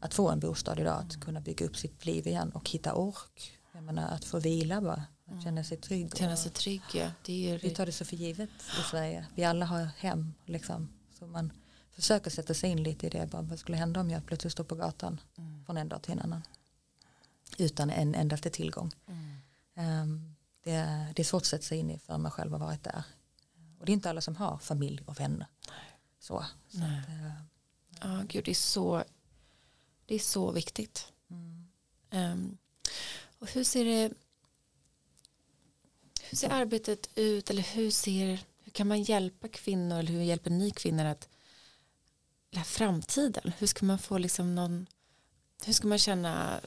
att få en bostad idag, att kunna bygga upp sitt liv igen och hitta ork. Jag menar att få vila bara, att känna sig trygg. Känna sig trygg, ja. Det är... Vi tar det så för givet i Sverige. Vi alla har hem, liksom. Så man försöker sätta sig in lite i det. Bara, vad skulle hända om jag plötsligt står på gatan mm. från en dag till en annan? Utan en endaste tillgång. Mm. Um, det, är, det är svårt att sätta sig in i för man själv har varit där. Och det är inte alla som har familj och vänner. Så, så Nej. Att, uh, ja, gud, det är så det är så viktigt. Mm. Um, och hur ser det hur ser arbetet ut eller hur ser kan man hjälpa kvinnor eller hur hjälper ni kvinnor att framtiden hur ska man få liksom någon hur ska man känna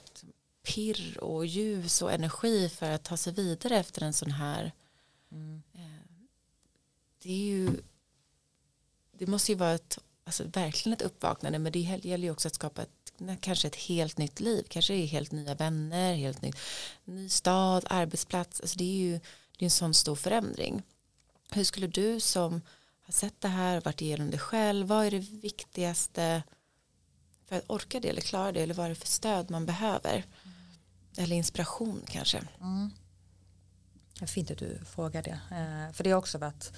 pirr och ljus och energi för att ta sig vidare efter en sån här mm. Eh, det är ju det måste ju vara ett alltså verkligen ett uppvaknande men det gäller ju också att skapa ett kanske ett helt nytt liv, kanske är helt nya vänner, helt ny, ny stad, arbetsplats, alltså det är ju det är en sån stor förändring. Hur skulle du som har sett det här, varit igenom det själv, vad är det viktigaste för att orka det eller klara det eller vad är det för stöd man behöver? Eller inspiration kanske. Mm. Det är fint att du frågar det. Eh, för det har också varit,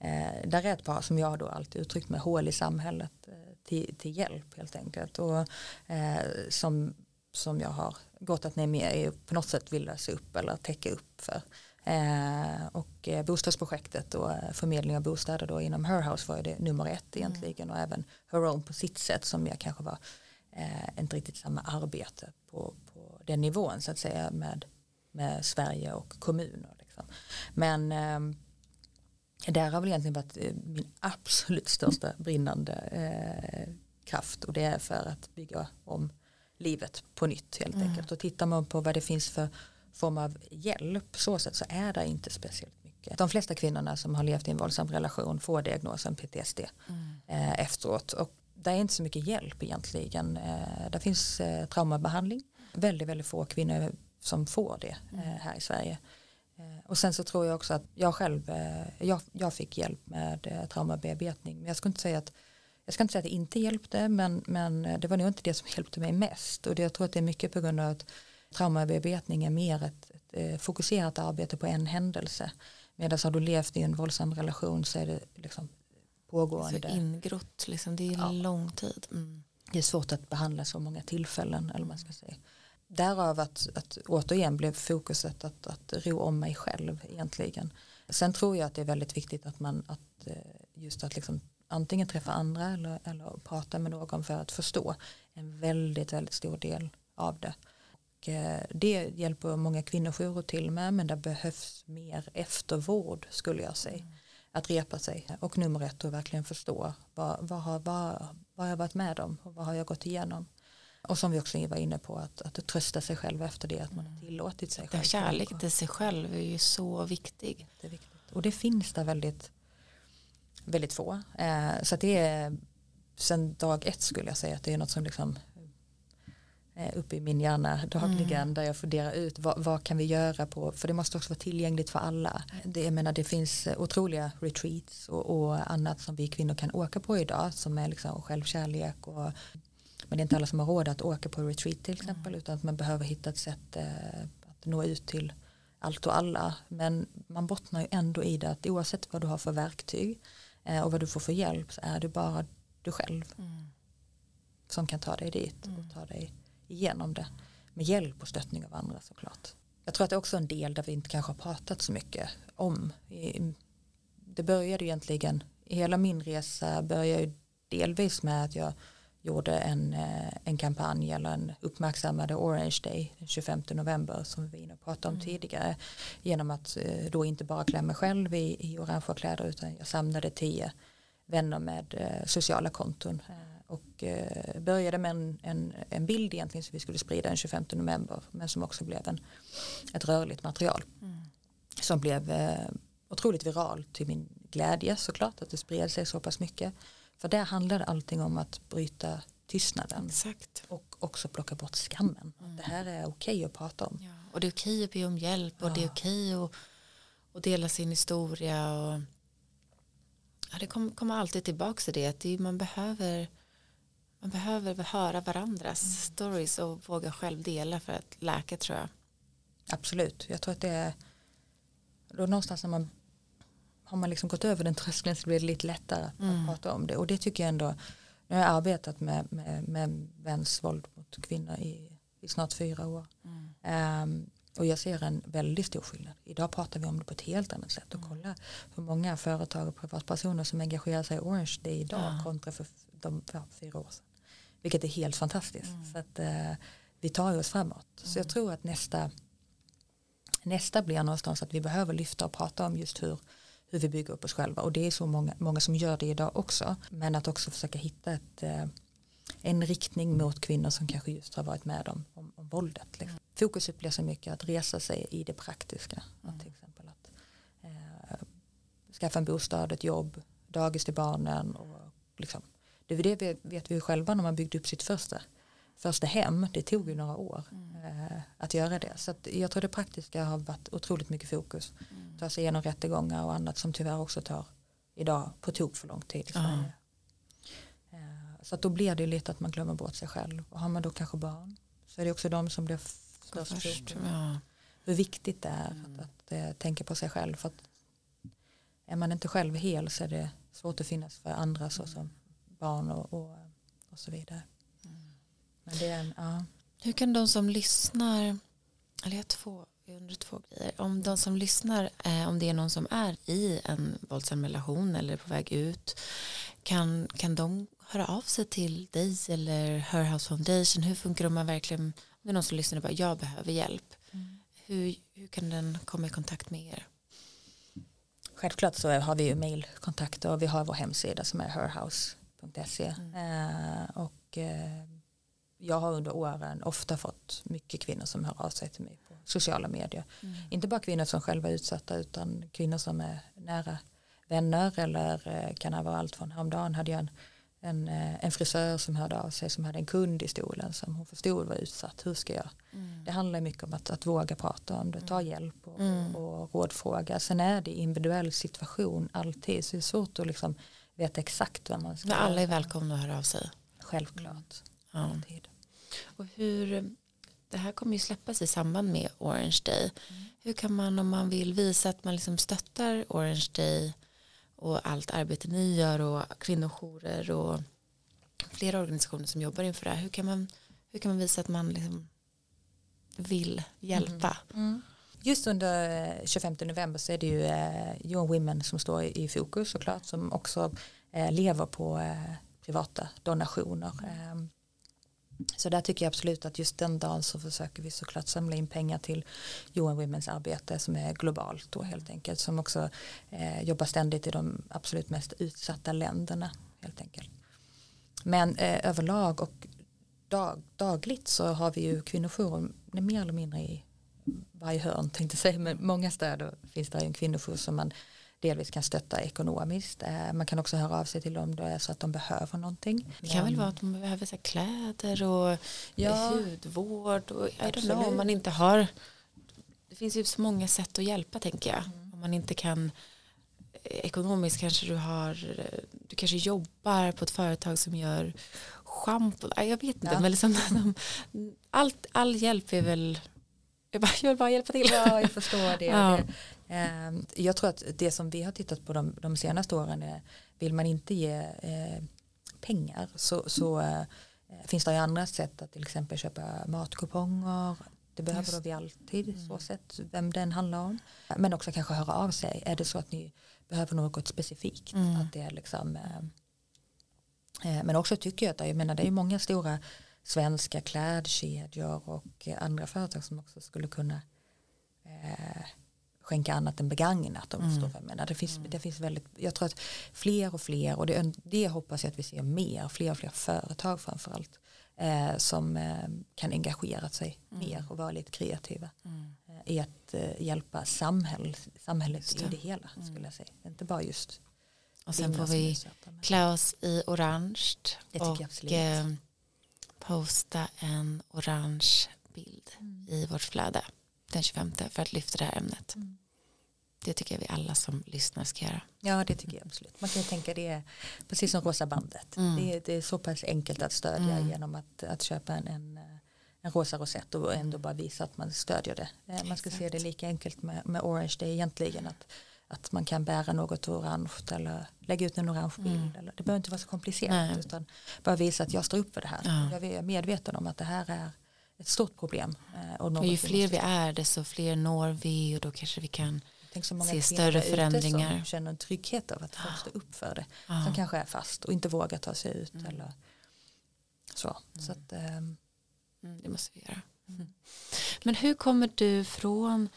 eh, där är ett par som jag då alltid uttryckt med hål i samhället. Eh, till, till hjälp helt enkelt. Och, eh, som, som jag har gått att ni med på något sätt vill lösa upp eller täcka upp för. Eh, och eh, bostadsprojektet och eh, förmedling av bostäder då inom Her House var det nummer ett mm. egentligen och även Her Own på sitt sätt som jag kanske var inte riktigt samma arbete på, på den nivån så att säga med, med Sverige och kommuner. Liksom. Men där har väl egentligen varit min absolut största brinnande eh, kraft och det är för att bygga om livet på nytt helt mm. enkelt och tittar man på vad det finns för form av hjälp så sätt så är det inte speciellt mycket. De flesta kvinnorna som har levt i en våldsam relation får diagnosen PTSD mm. eh, efteråt och det är inte så mycket hjälp egentligen. Eh, det finns eh, traumabehandling, väldigt väldigt få kvinnor som får det mm. här i Sverige. Och sen så tror jag också att jag själv, jag, jag fick hjälp med traumabearbetning. Men jag ska inte säga att jag ska inte säga att det inte hjälpte men, men det var nog inte det som hjälpte mig mest. Och det, jag tror att det är mycket på grund av att traumabearbetning är mer ett, ett fokuserat arbete på en händelse. Medan har du levt i en våldsam relation så är det liksom pågående. Så ingrott, liksom, det är ja. lång tid. Mm. Det är svårt att behandla så många tillfällen. Eller man ska säga därav att, att återigen blev fokuset att, att ro om mig själv egentligen. Sen tror jag att det är väldigt viktigt att man att eh, just att liksom antingen träffa andra eller, eller prata med någon för att förstå en väldigt väldigt stor del av det. Och eh, det hjälper många kvinnojourer till med men det behövs mer eftervård skulle jag säga. Mm. Att repa sig och nummer ett och verkligen förstå vad, vad, har, vad, vad har jag varit med om och vad har jag gått igenom. Och som vi också var inne på att, att trösta sig själv efter det att man har mm. tillåtit sig själv. Kärlek till sig själv är ju så viktig. Och det finns där väldigt, väldigt få. Eh, så det är sen dag ett skulle jag säga att det är något som liksom uppe i min hjärna dagligen mm. där jag funderar ut vad, vad, kan vi göra på för det måste också vara tillgängligt för alla. Det, jag menar, det finns otroliga retreats och, och annat som vi kvinnor kan åka på idag som är liksom självkärlek och men det är inte alla som har råd att åka på retreat till exempel mm. utan att man behöver hitta ett sätt eh, att nå ut till allt och alla men man bottnar ju ändå i det att oavsett vad du har för verktyg eh, och vad du får för hjälp så är det bara du själv mm. som kan ta dig dit och mm. ta dig igenom det med hjälp och stöttning av andra såklart. Jag tror att det är också en del där vi inte kanske har pratat så mycket om. Det började egentligen, hela min resa började delvis med att jag gjorde en, eh, en kampanj eller en uppmärksammade Orange Day den 25 november som vi och pratade om mm. tidigare genom att eh, då inte bara klä mig själv i, i orangea kläder utan jag samlade tio vänner med eh, sociala konton och började med en, en, en, bild egentligen som vi skulle sprida den 25 november men som också blev en, ett rörligt material mm. som blev otroligt viral till min glädje såklart att det spred sig så pass mycket för där handlar allting om att bryta tystnaden. Exakt. Och också plocka bort skammen. Mm. Det här är okej att prata om. Ja, och det är okej att be om hjälp och ja. det är okej att, att dela sin historia. Och, ja, det kommer kom alltid tillbaka till det. Att det, man, behöver, man behöver höra varandras mm. stories och våga själv dela för att läka tror jag. Absolut. Jag tror att det är då någonstans när man har man liksom gått över den tröskeln så blir det lite lättare att mm. prata om det. Och det tycker jag ändå, nu har jag arbetat med, med, med mäns våld mot kvinnor i, i snart fyra år. Mm. Um, och jag ser en väldigt stor skillnad. Idag pratar vi om det på ett helt annat sätt. Och mm. kolla hur många företag och privatpersoner som engagerar sig i Orange Day idag ja. kontra för de för fyra år sedan. Vilket är helt fantastiskt. Mm. Så att uh, vi tar oss framåt. Så jag mm. tror att nästa nästa blir någonstans att vi behöver lyfta och prata om just hur hur vi bygger upp oss själva och det är så många, många som gör det idag också men att också försöka hitta ett, eh, en riktning mot kvinnor som kanske just har varit med om, om, om våldet. Liksom. Mm. Fokuset blir så mycket att resa sig i det praktiska mm. till exempel att eh, skaffa en bostad, ett jobb, dagis till barnen och liksom, det är det vet vi själva när man byggde upp sitt första första hem, det tog ju några år mm. eh, att göra det. Så jag tror det praktiska har varit otroligt mycket fokus. Mm. Ta sig igenom rättegångar och annat som tyvärr också tar idag på tok för lång tid. Eh, så då blir det lite att man glömmer bort sig själv. Och har man då kanske barn så är det också de som blir störst först. Ja. Hur viktigt det är mm. att, att äh, tänka på sig själv. För att är man inte själv hel så är det svårt att finnas för andra såsom barn och, och, och så vidare. Men det är en, ja. Hur kan de som lyssnar, eller jag två, jag undrar två grejer. Om de som lyssnar, eh, om det är någon som är i en våldsam relation eller på väg ut, kan, kan de höra av sig till dig eller Her House Foundation? Hur funkar det om man verkligen, om det är någon som lyssnar och bara, jag behöver hjälp. Mm. Hur, hur kan den komma i kontakt med er? Självklart så har vi ju mejlkontakter och vi har vår hemsida som är herhouse.se. Mm. Eh, och eh, jag har under åren ofta fått mycket kvinnor som hör av sig till mig på sociala medier. Mm. Inte bara kvinnor som själva är utsatta utan kvinnor som är nära vänner eller eh, kan vara allt från häromdagen hade jag en, en, en frisör som hörde av sig som hade en kund i stolen som hon förstod var utsatt. Hur ska jag? Mm. Det handlar mycket om att, att våga prata om det, ta mm. hjälp och, mm. och rådfråga. Sen är det individuell situation alltid så det är svårt att liksom veta exakt vad man ska Men alla är välkomna att höra av sig. Självklart. Ja. Och hur, det här kommer ju släppas i samband med Orange Day. Mm. Hur kan man om man vill visa att man liksom stöttar Orange Day och allt arbete ni gör och kvinnojourer och flera organisationer som jobbar inför det här. Hur kan man, hur kan man visa att man liksom vill hjälpa? Mm. Mm. Just under eh, 25 november så är det ju eh, Young Women som står i fokus såklart som också eh, lever på eh, privata donationer. Ehm, så där tycker jag absolut att just den dagen så försöker vi såklart samla in pengar till UN Women's arbete som är globalt då helt enkelt som också eh, jobbar ständigt i de absolut mest utsatta länderna helt enkelt. Men eh, överlag och dag, dagligt så har vi ju kvinnoforum mer eller mindre i varje hörn tänkte jag säga men många städer finns det en kvinnojour som man delvis kan stötta ekonomiskt. Eh, man kan också höra av sig till dem då är så att de behöver någonting. Det kan väl vara att de behöver så kläder och ja, hudvård och I don't know, om man inte har det finns ju så många sätt att hjälpa tänker jag. Mm. Om man inte kan eh, ekonomiskt kanske du har du kanske jobbar på ett företag som gör schampo, jag vet inte ja. men liksom, allt, all hjälp är väl Jag, bara, jag vill bara hjälpa till. Ja, jag förstår det. Ja. det eh, jag tror att det som vi har tittat på de, de senaste åren är, vill man inte ge eh, pengar så, så eh, finns det ju andra sätt att till exempel köpa matkuponger. Det behöver då vi alltid mm. så sett vem den handlar om. Men också kanske höra av sig. Är det så att ni behöver något specifikt? Mm. Att det är liksom, eh men också tycker jag att jag menar, det är många stora svenska klädkedjor och andra företag som också skulle kunna eh, skänka annat än begagnat. Om mm. jag menar. Det, finns, mm. det finns väldigt, jag tror att fler och fler och det, det hoppas jag att vi ser mer, fler och fler företag framförallt eh, som eh, kan engagera sig mm. mer och vara lite kreativa mm. eh, i att eh, hjälpa samhäll, samhället det. i det hela mm. skulle jag säga. Inte bara just och sen får vi klä oss i orange och eh, posta en orange bild mm. i vårt flöde den 25 för att lyfta det här ämnet. Mm. Det tycker jag vi alla som lyssnar ska göra. Ja det tycker jag absolut. Man kan tänka det är precis som rosa bandet. Mm. Det, är, det, är, så pass enkelt att stödja mm. genom att, att köpa en, en, en rosa rosett och ändå bara visa att man stödjer det. Eh, man ska Exakt. se det lika enkelt med, med orange det är egentligen att, att man kan bära något orange eller lägga ut en orange bild. Mm. Eller, det behöver inte vara så komplicerat Nej. utan bara visa att jag står upp för det här. Ja. Jag är medveten om att det här är ett stort problem. Eh, och, och ju fler vi är desto fler når vi och då kanske vi kan se större förändringar. Som känner en trygghet av att folk står upp för det. Ja. Som kanske är fast och inte vågar ta sig ut. Mm. Eller så. Mm. så att, um, det måste vi göra. Mm. Men hur kommer du från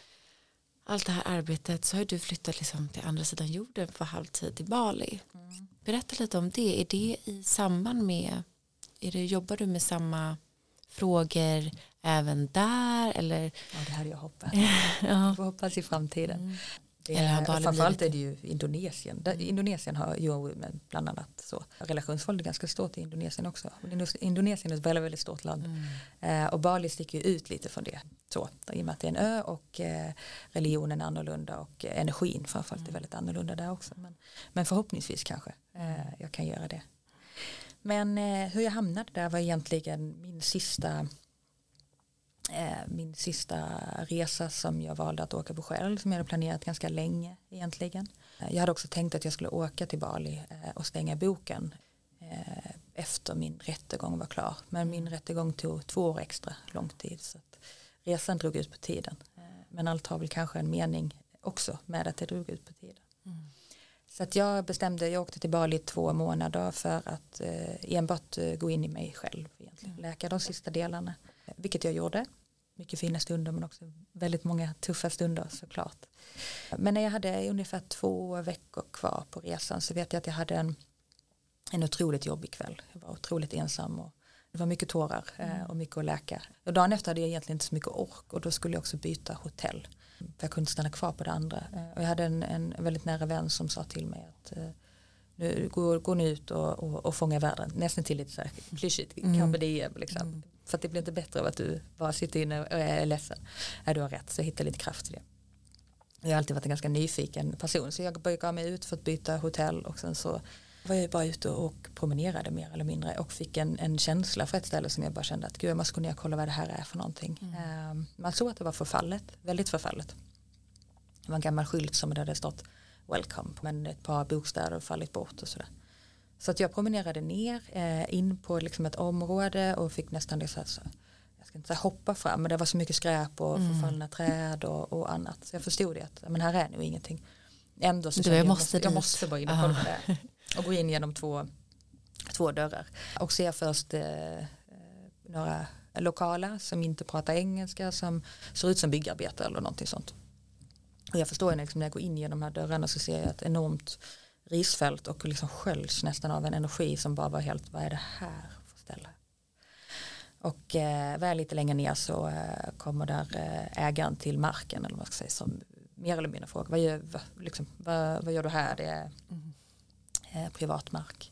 allt det här arbetet så har du flyttat liksom till andra sidan jorden för halvtid i Bali. Mm. Berätta lite om det. Är det i samband med, är det, jobbar du med samma frågor även där? Eller? Ja, det hade jag hoppats. ja. Jag hoppas i framtiden. Mm. Det är, framförallt är det ju Indonesien. Där, mm. Indonesien har ju bland annat så. Relationsvåld är ganska stort i Indonesien också. Indonesien är ett väldigt, väldigt stort land. Mm. Eh, och Bali sticker ju ut lite från det. Så, I och med att det är en ö och eh, religionen är annorlunda och eh, energin framförallt mm. är väldigt annorlunda där också. Men, men förhoppningsvis kanske eh, jag kan göra det. Men eh, hur jag hamnade där var egentligen min sista eh, min sista resa som jag valde att åka på själv som jag hade planerat ganska länge egentligen. Jag hade också tänkt att jag skulle åka till Bali eh, och stänga boken eh, efter min rättegång var klar. Men min rättegång tog två år extra lång tid så resan drog ut på tiden. Eh, men allt har väl kanske en mening också med att det drog ut på tiden. Mm. Så att jag bestämde, jag åkte till Bali två månader för att eh, enbart eh, gå in i mig själv egentligen. Mm. Läka de sista delarna, vilket jag gjorde. Mycket fina stunder men också väldigt många tuffa stunder såklart. Men när jag hade ungefär två veckor kvar på resan så vet jag att jag hade en, en otroligt jobbig kväll. Jag var otroligt ensam och det var mycket tårar eh, mm. och mycket att läka. Och dagen efter hade jag egentligen inte så mycket ork och då skulle jag också byta hotell. För jag kunde inte stanna kvar på det andra. Eh, och jag hade en, en väldigt nära vän som sa till mig att eh, nu, gå, gå nu ut och, och, och fånga världen. Nästan till lite så här klyschigt, mm. carpe diem liksom. Mm. För att det blir inte bättre av att du bara sitter inne och är ledsen. Ja, du har rätt, så jag hittade lite kraft till det. Jag har alltid varit en ganska nyfiken person så jag gav mig ut för att byta hotell och sen så var jag bara ute och promenerade mer eller mindre och fick en, en känsla för ett ställe som jag bara kände att gud jag måste gå ner och kolla vad det här är för någonting. Mm. Um, man såg att det var förfallet, väldigt förfallet. Det var en gammal skylt som det hade stått welcome men ett par bokstäver fallit bort och sådär. Så att jag promenerade ner eh, in på liksom ett område och fick nästan det så här, så, jag ska inte säga hoppa fram men det var så mycket skräp och mm. förfallna träd och, och, annat. Så jag förstod det att men här är nog ingenting. Ändå så du, jag, jag, måste, jag måste bara in och kolla det och gå in genom två, två dörrar och ser först eh, några lokala som inte pratar engelska som ser ut som byggarbetare eller någonting sånt. Och jag förstår liksom när jag går in genom de här dörrarna så ser jag ett enormt risfält och liksom sköljs nästan av en energi som bara var helt, vad är det här för ställe? Och eh, väl lite längre ner så eh, kommer där eh, ägaren till marken eller vad ska jag säga som mer eller mindre frågar vad gör, liksom, vad, vad gör du här? Det är mm. eh, privatmark.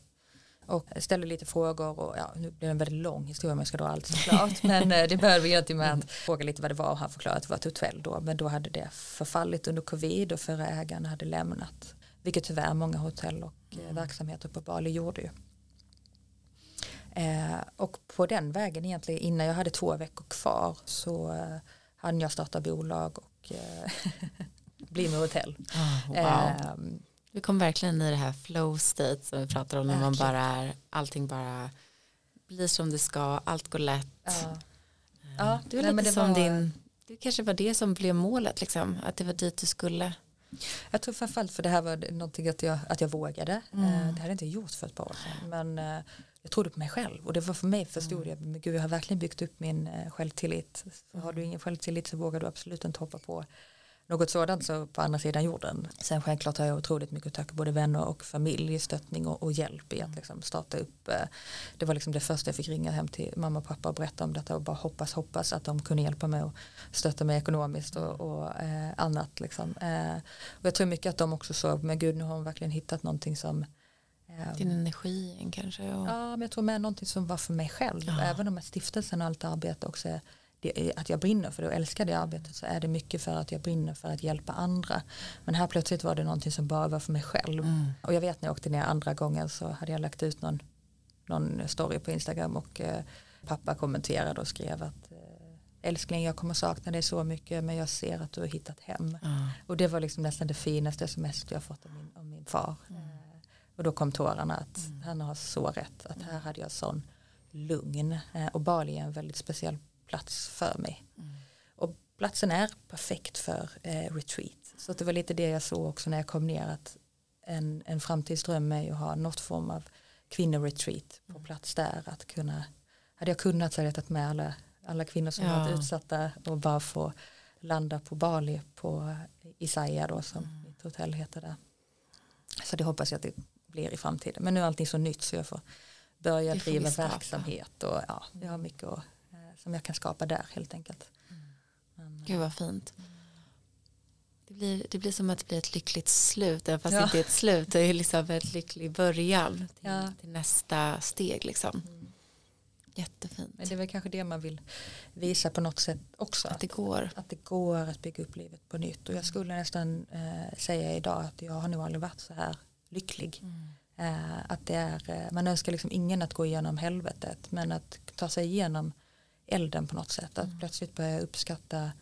Och ställer lite frågor och ja, nu blir det en väldigt lång historia om jag ska dra allt såklart. men eh, det började egentligen med att fråga lite vad det var och han förklarade att det var ett hotell då. Men då hade det förfallit under covid och förra ägaren hade lämnat. Vilket tyvärr många hotell och eh, mm. verksamheter på Bali gjorde ju. Eh, och på den vägen egentligen innan jag hade två veckor kvar så eh, hann jag starta bolag och eh, bli med hotell. Oh, wow. eh, vi kom verkligen i det här flow state som vi pratar om när man bara är, allting bara blir som det ska, allt går lätt. Ja. Ja, du är Nej, lite som var... din, det kanske var det som blev målet, liksom, att det var dit du skulle. Jag tror framförallt för det här var någonting att jag, att jag vågade. Mm. Eh, det hade inte gjort för ett par år sedan. Men eh, jag trodde på mig själv och det var för mig förstod mm. jag, men gud jag har verkligen byggt upp min eh, självtillit. Så har du ingen självtillit så vågar du absolut inte hoppa på något sådant så på andra sidan jorden. Sen självklart har jag otroligt mycket att tacka både vänner och familj, stöttning och, och hjälp i att liksom starta upp. Eh, det var liksom det första jag fick ringa hem till mamma och pappa och berätta om detta och bara hoppas, hoppas att de kunde hjälpa mig och stötta mig ekonomiskt och, och eh, annat. Liksom. Eh, och jag tror mycket att de också såg, men gud nu har hon verkligen hittat någonting som eh, din energi kanske? Och... Ja, men jag tror med någonting som var för mig själv. Ja. Även om stiftelsen och allt arbete också är det, att jag brinner för det och älskar det arbetet så är det mycket för att jag brinner för att hjälpa andra. Men här plötsligt var det någonting som bara var för mig själv. Mm. Och jag vet när jag åkte ner andra gången så hade jag lagt ut någon, någon story på Instagram och eh, pappa kommenterade och skrev att eh, älskling jag kommer sakna dig så mycket men jag ser att du har hittat hem. Mm. Och det var liksom nästan det finaste sms jag fått av min, av min far. Mm. Eh, och då kom tårarna att mm. han har så rätt att här hade jag sån lugn. Eh, och Bali är en väldigt speciell plats för mig. Mm. Och platsen är perfekt för eh, retreat. Så det var lite det jag såg också när jag kom ner att en, en framtidsdröm är att ha något form av kvinnoretreat på mm. plats där. Att kunna, hade jag kunnat så hade jag tagit med alla, alla kvinnor som ja. varit utsatta och bara få landa på Bali på Isaiah då som mm. mitt hotell heter där. Så det hoppas jag att det blir i framtiden. Men nu är allting så nytt så jag får börja driva verksamhet och ja, jag har mycket att som jag kan skapa där helt enkelt. Mm. Gud vad fint. Det blir, det blir som att det blir ett lyckligt slut, även fast ja. inte ett slut. Det är liksom en lycklig början till, ja. till nästa steg. Liksom. Mm. Jättefint. Men det är väl kanske det man vill visa på något sätt också. Att det går. Att det går att bygga upp livet på nytt. Och jag skulle nästan eh, säga idag att jag har nog aldrig varit så här lycklig. Mm. Eh, att det är, eh, man önskar liksom ingen att gå igenom helvetet men att ta sig igenom elden på något sätt. Att mm. plötsligt börja uppskatta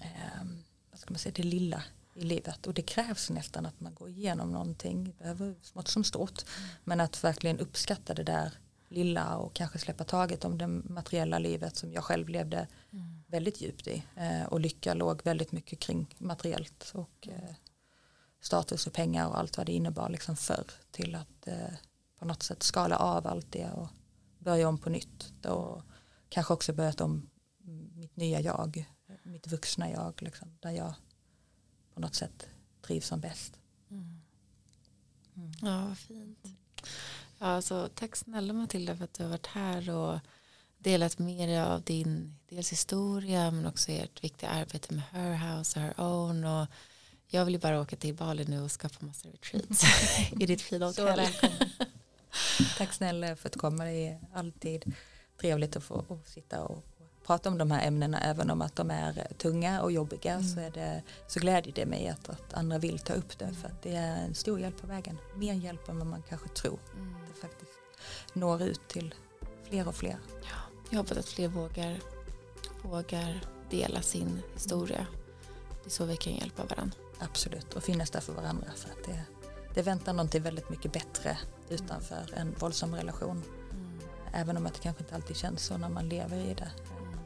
eh, vad ska man säga, det lilla i livet. Och det krävs nästan att man går igenom någonting, behöver smått som stort. Mm. Men att verkligen uppskatta det där lilla och kanske släppa taget om det materiella livet som jag själv levde mm. väldigt djupt i. Eh, och lycka låg väldigt mycket kring materiellt och eh, status och pengar och allt vad det innebar liksom förr till att eh, på något sätt skala av allt det och börja om på nytt. Då, kanske också börjat om mitt nya jag, mitt vuxna jag, liksom, där jag på något sätt trivs som bäst. Mm. Mm. Ja, vad fint. Ja, så tack snälla Matilda för att du har varit här och delat med dig av din dels historia men också ert viktiga arbete med Her House och Her Own och jag vill ju bara åka till Bali nu och skapa massa retreats i ditt fina hotell. Tack snälla för att komma, det är alltid trevligt att få att sitta och prata om de här ämnena även om att de är tunga och jobbiga mm. så, är det, så glädjer det mig att, att andra vill ta upp det för att det är en stor hjälp på vägen. Mer hjälp än vad man kanske tror. Mm. Det faktiskt når ut till fler och fler. Ja, jag hoppas att fler vågar, vågar dela sin historia. Det är så vi kan hjälpa varandra. Absolut och finnas där för varandra för att det, det väntar någonting väldigt mycket bättre utanför en våldsam relation. Även om det kanske inte alltid känns så när man lever i det. Men,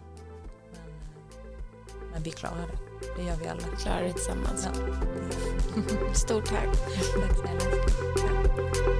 men vi klarar det. Det gör vi alla. Vi klarar det tillsammans. Ja. Stort tack. Tack snälla.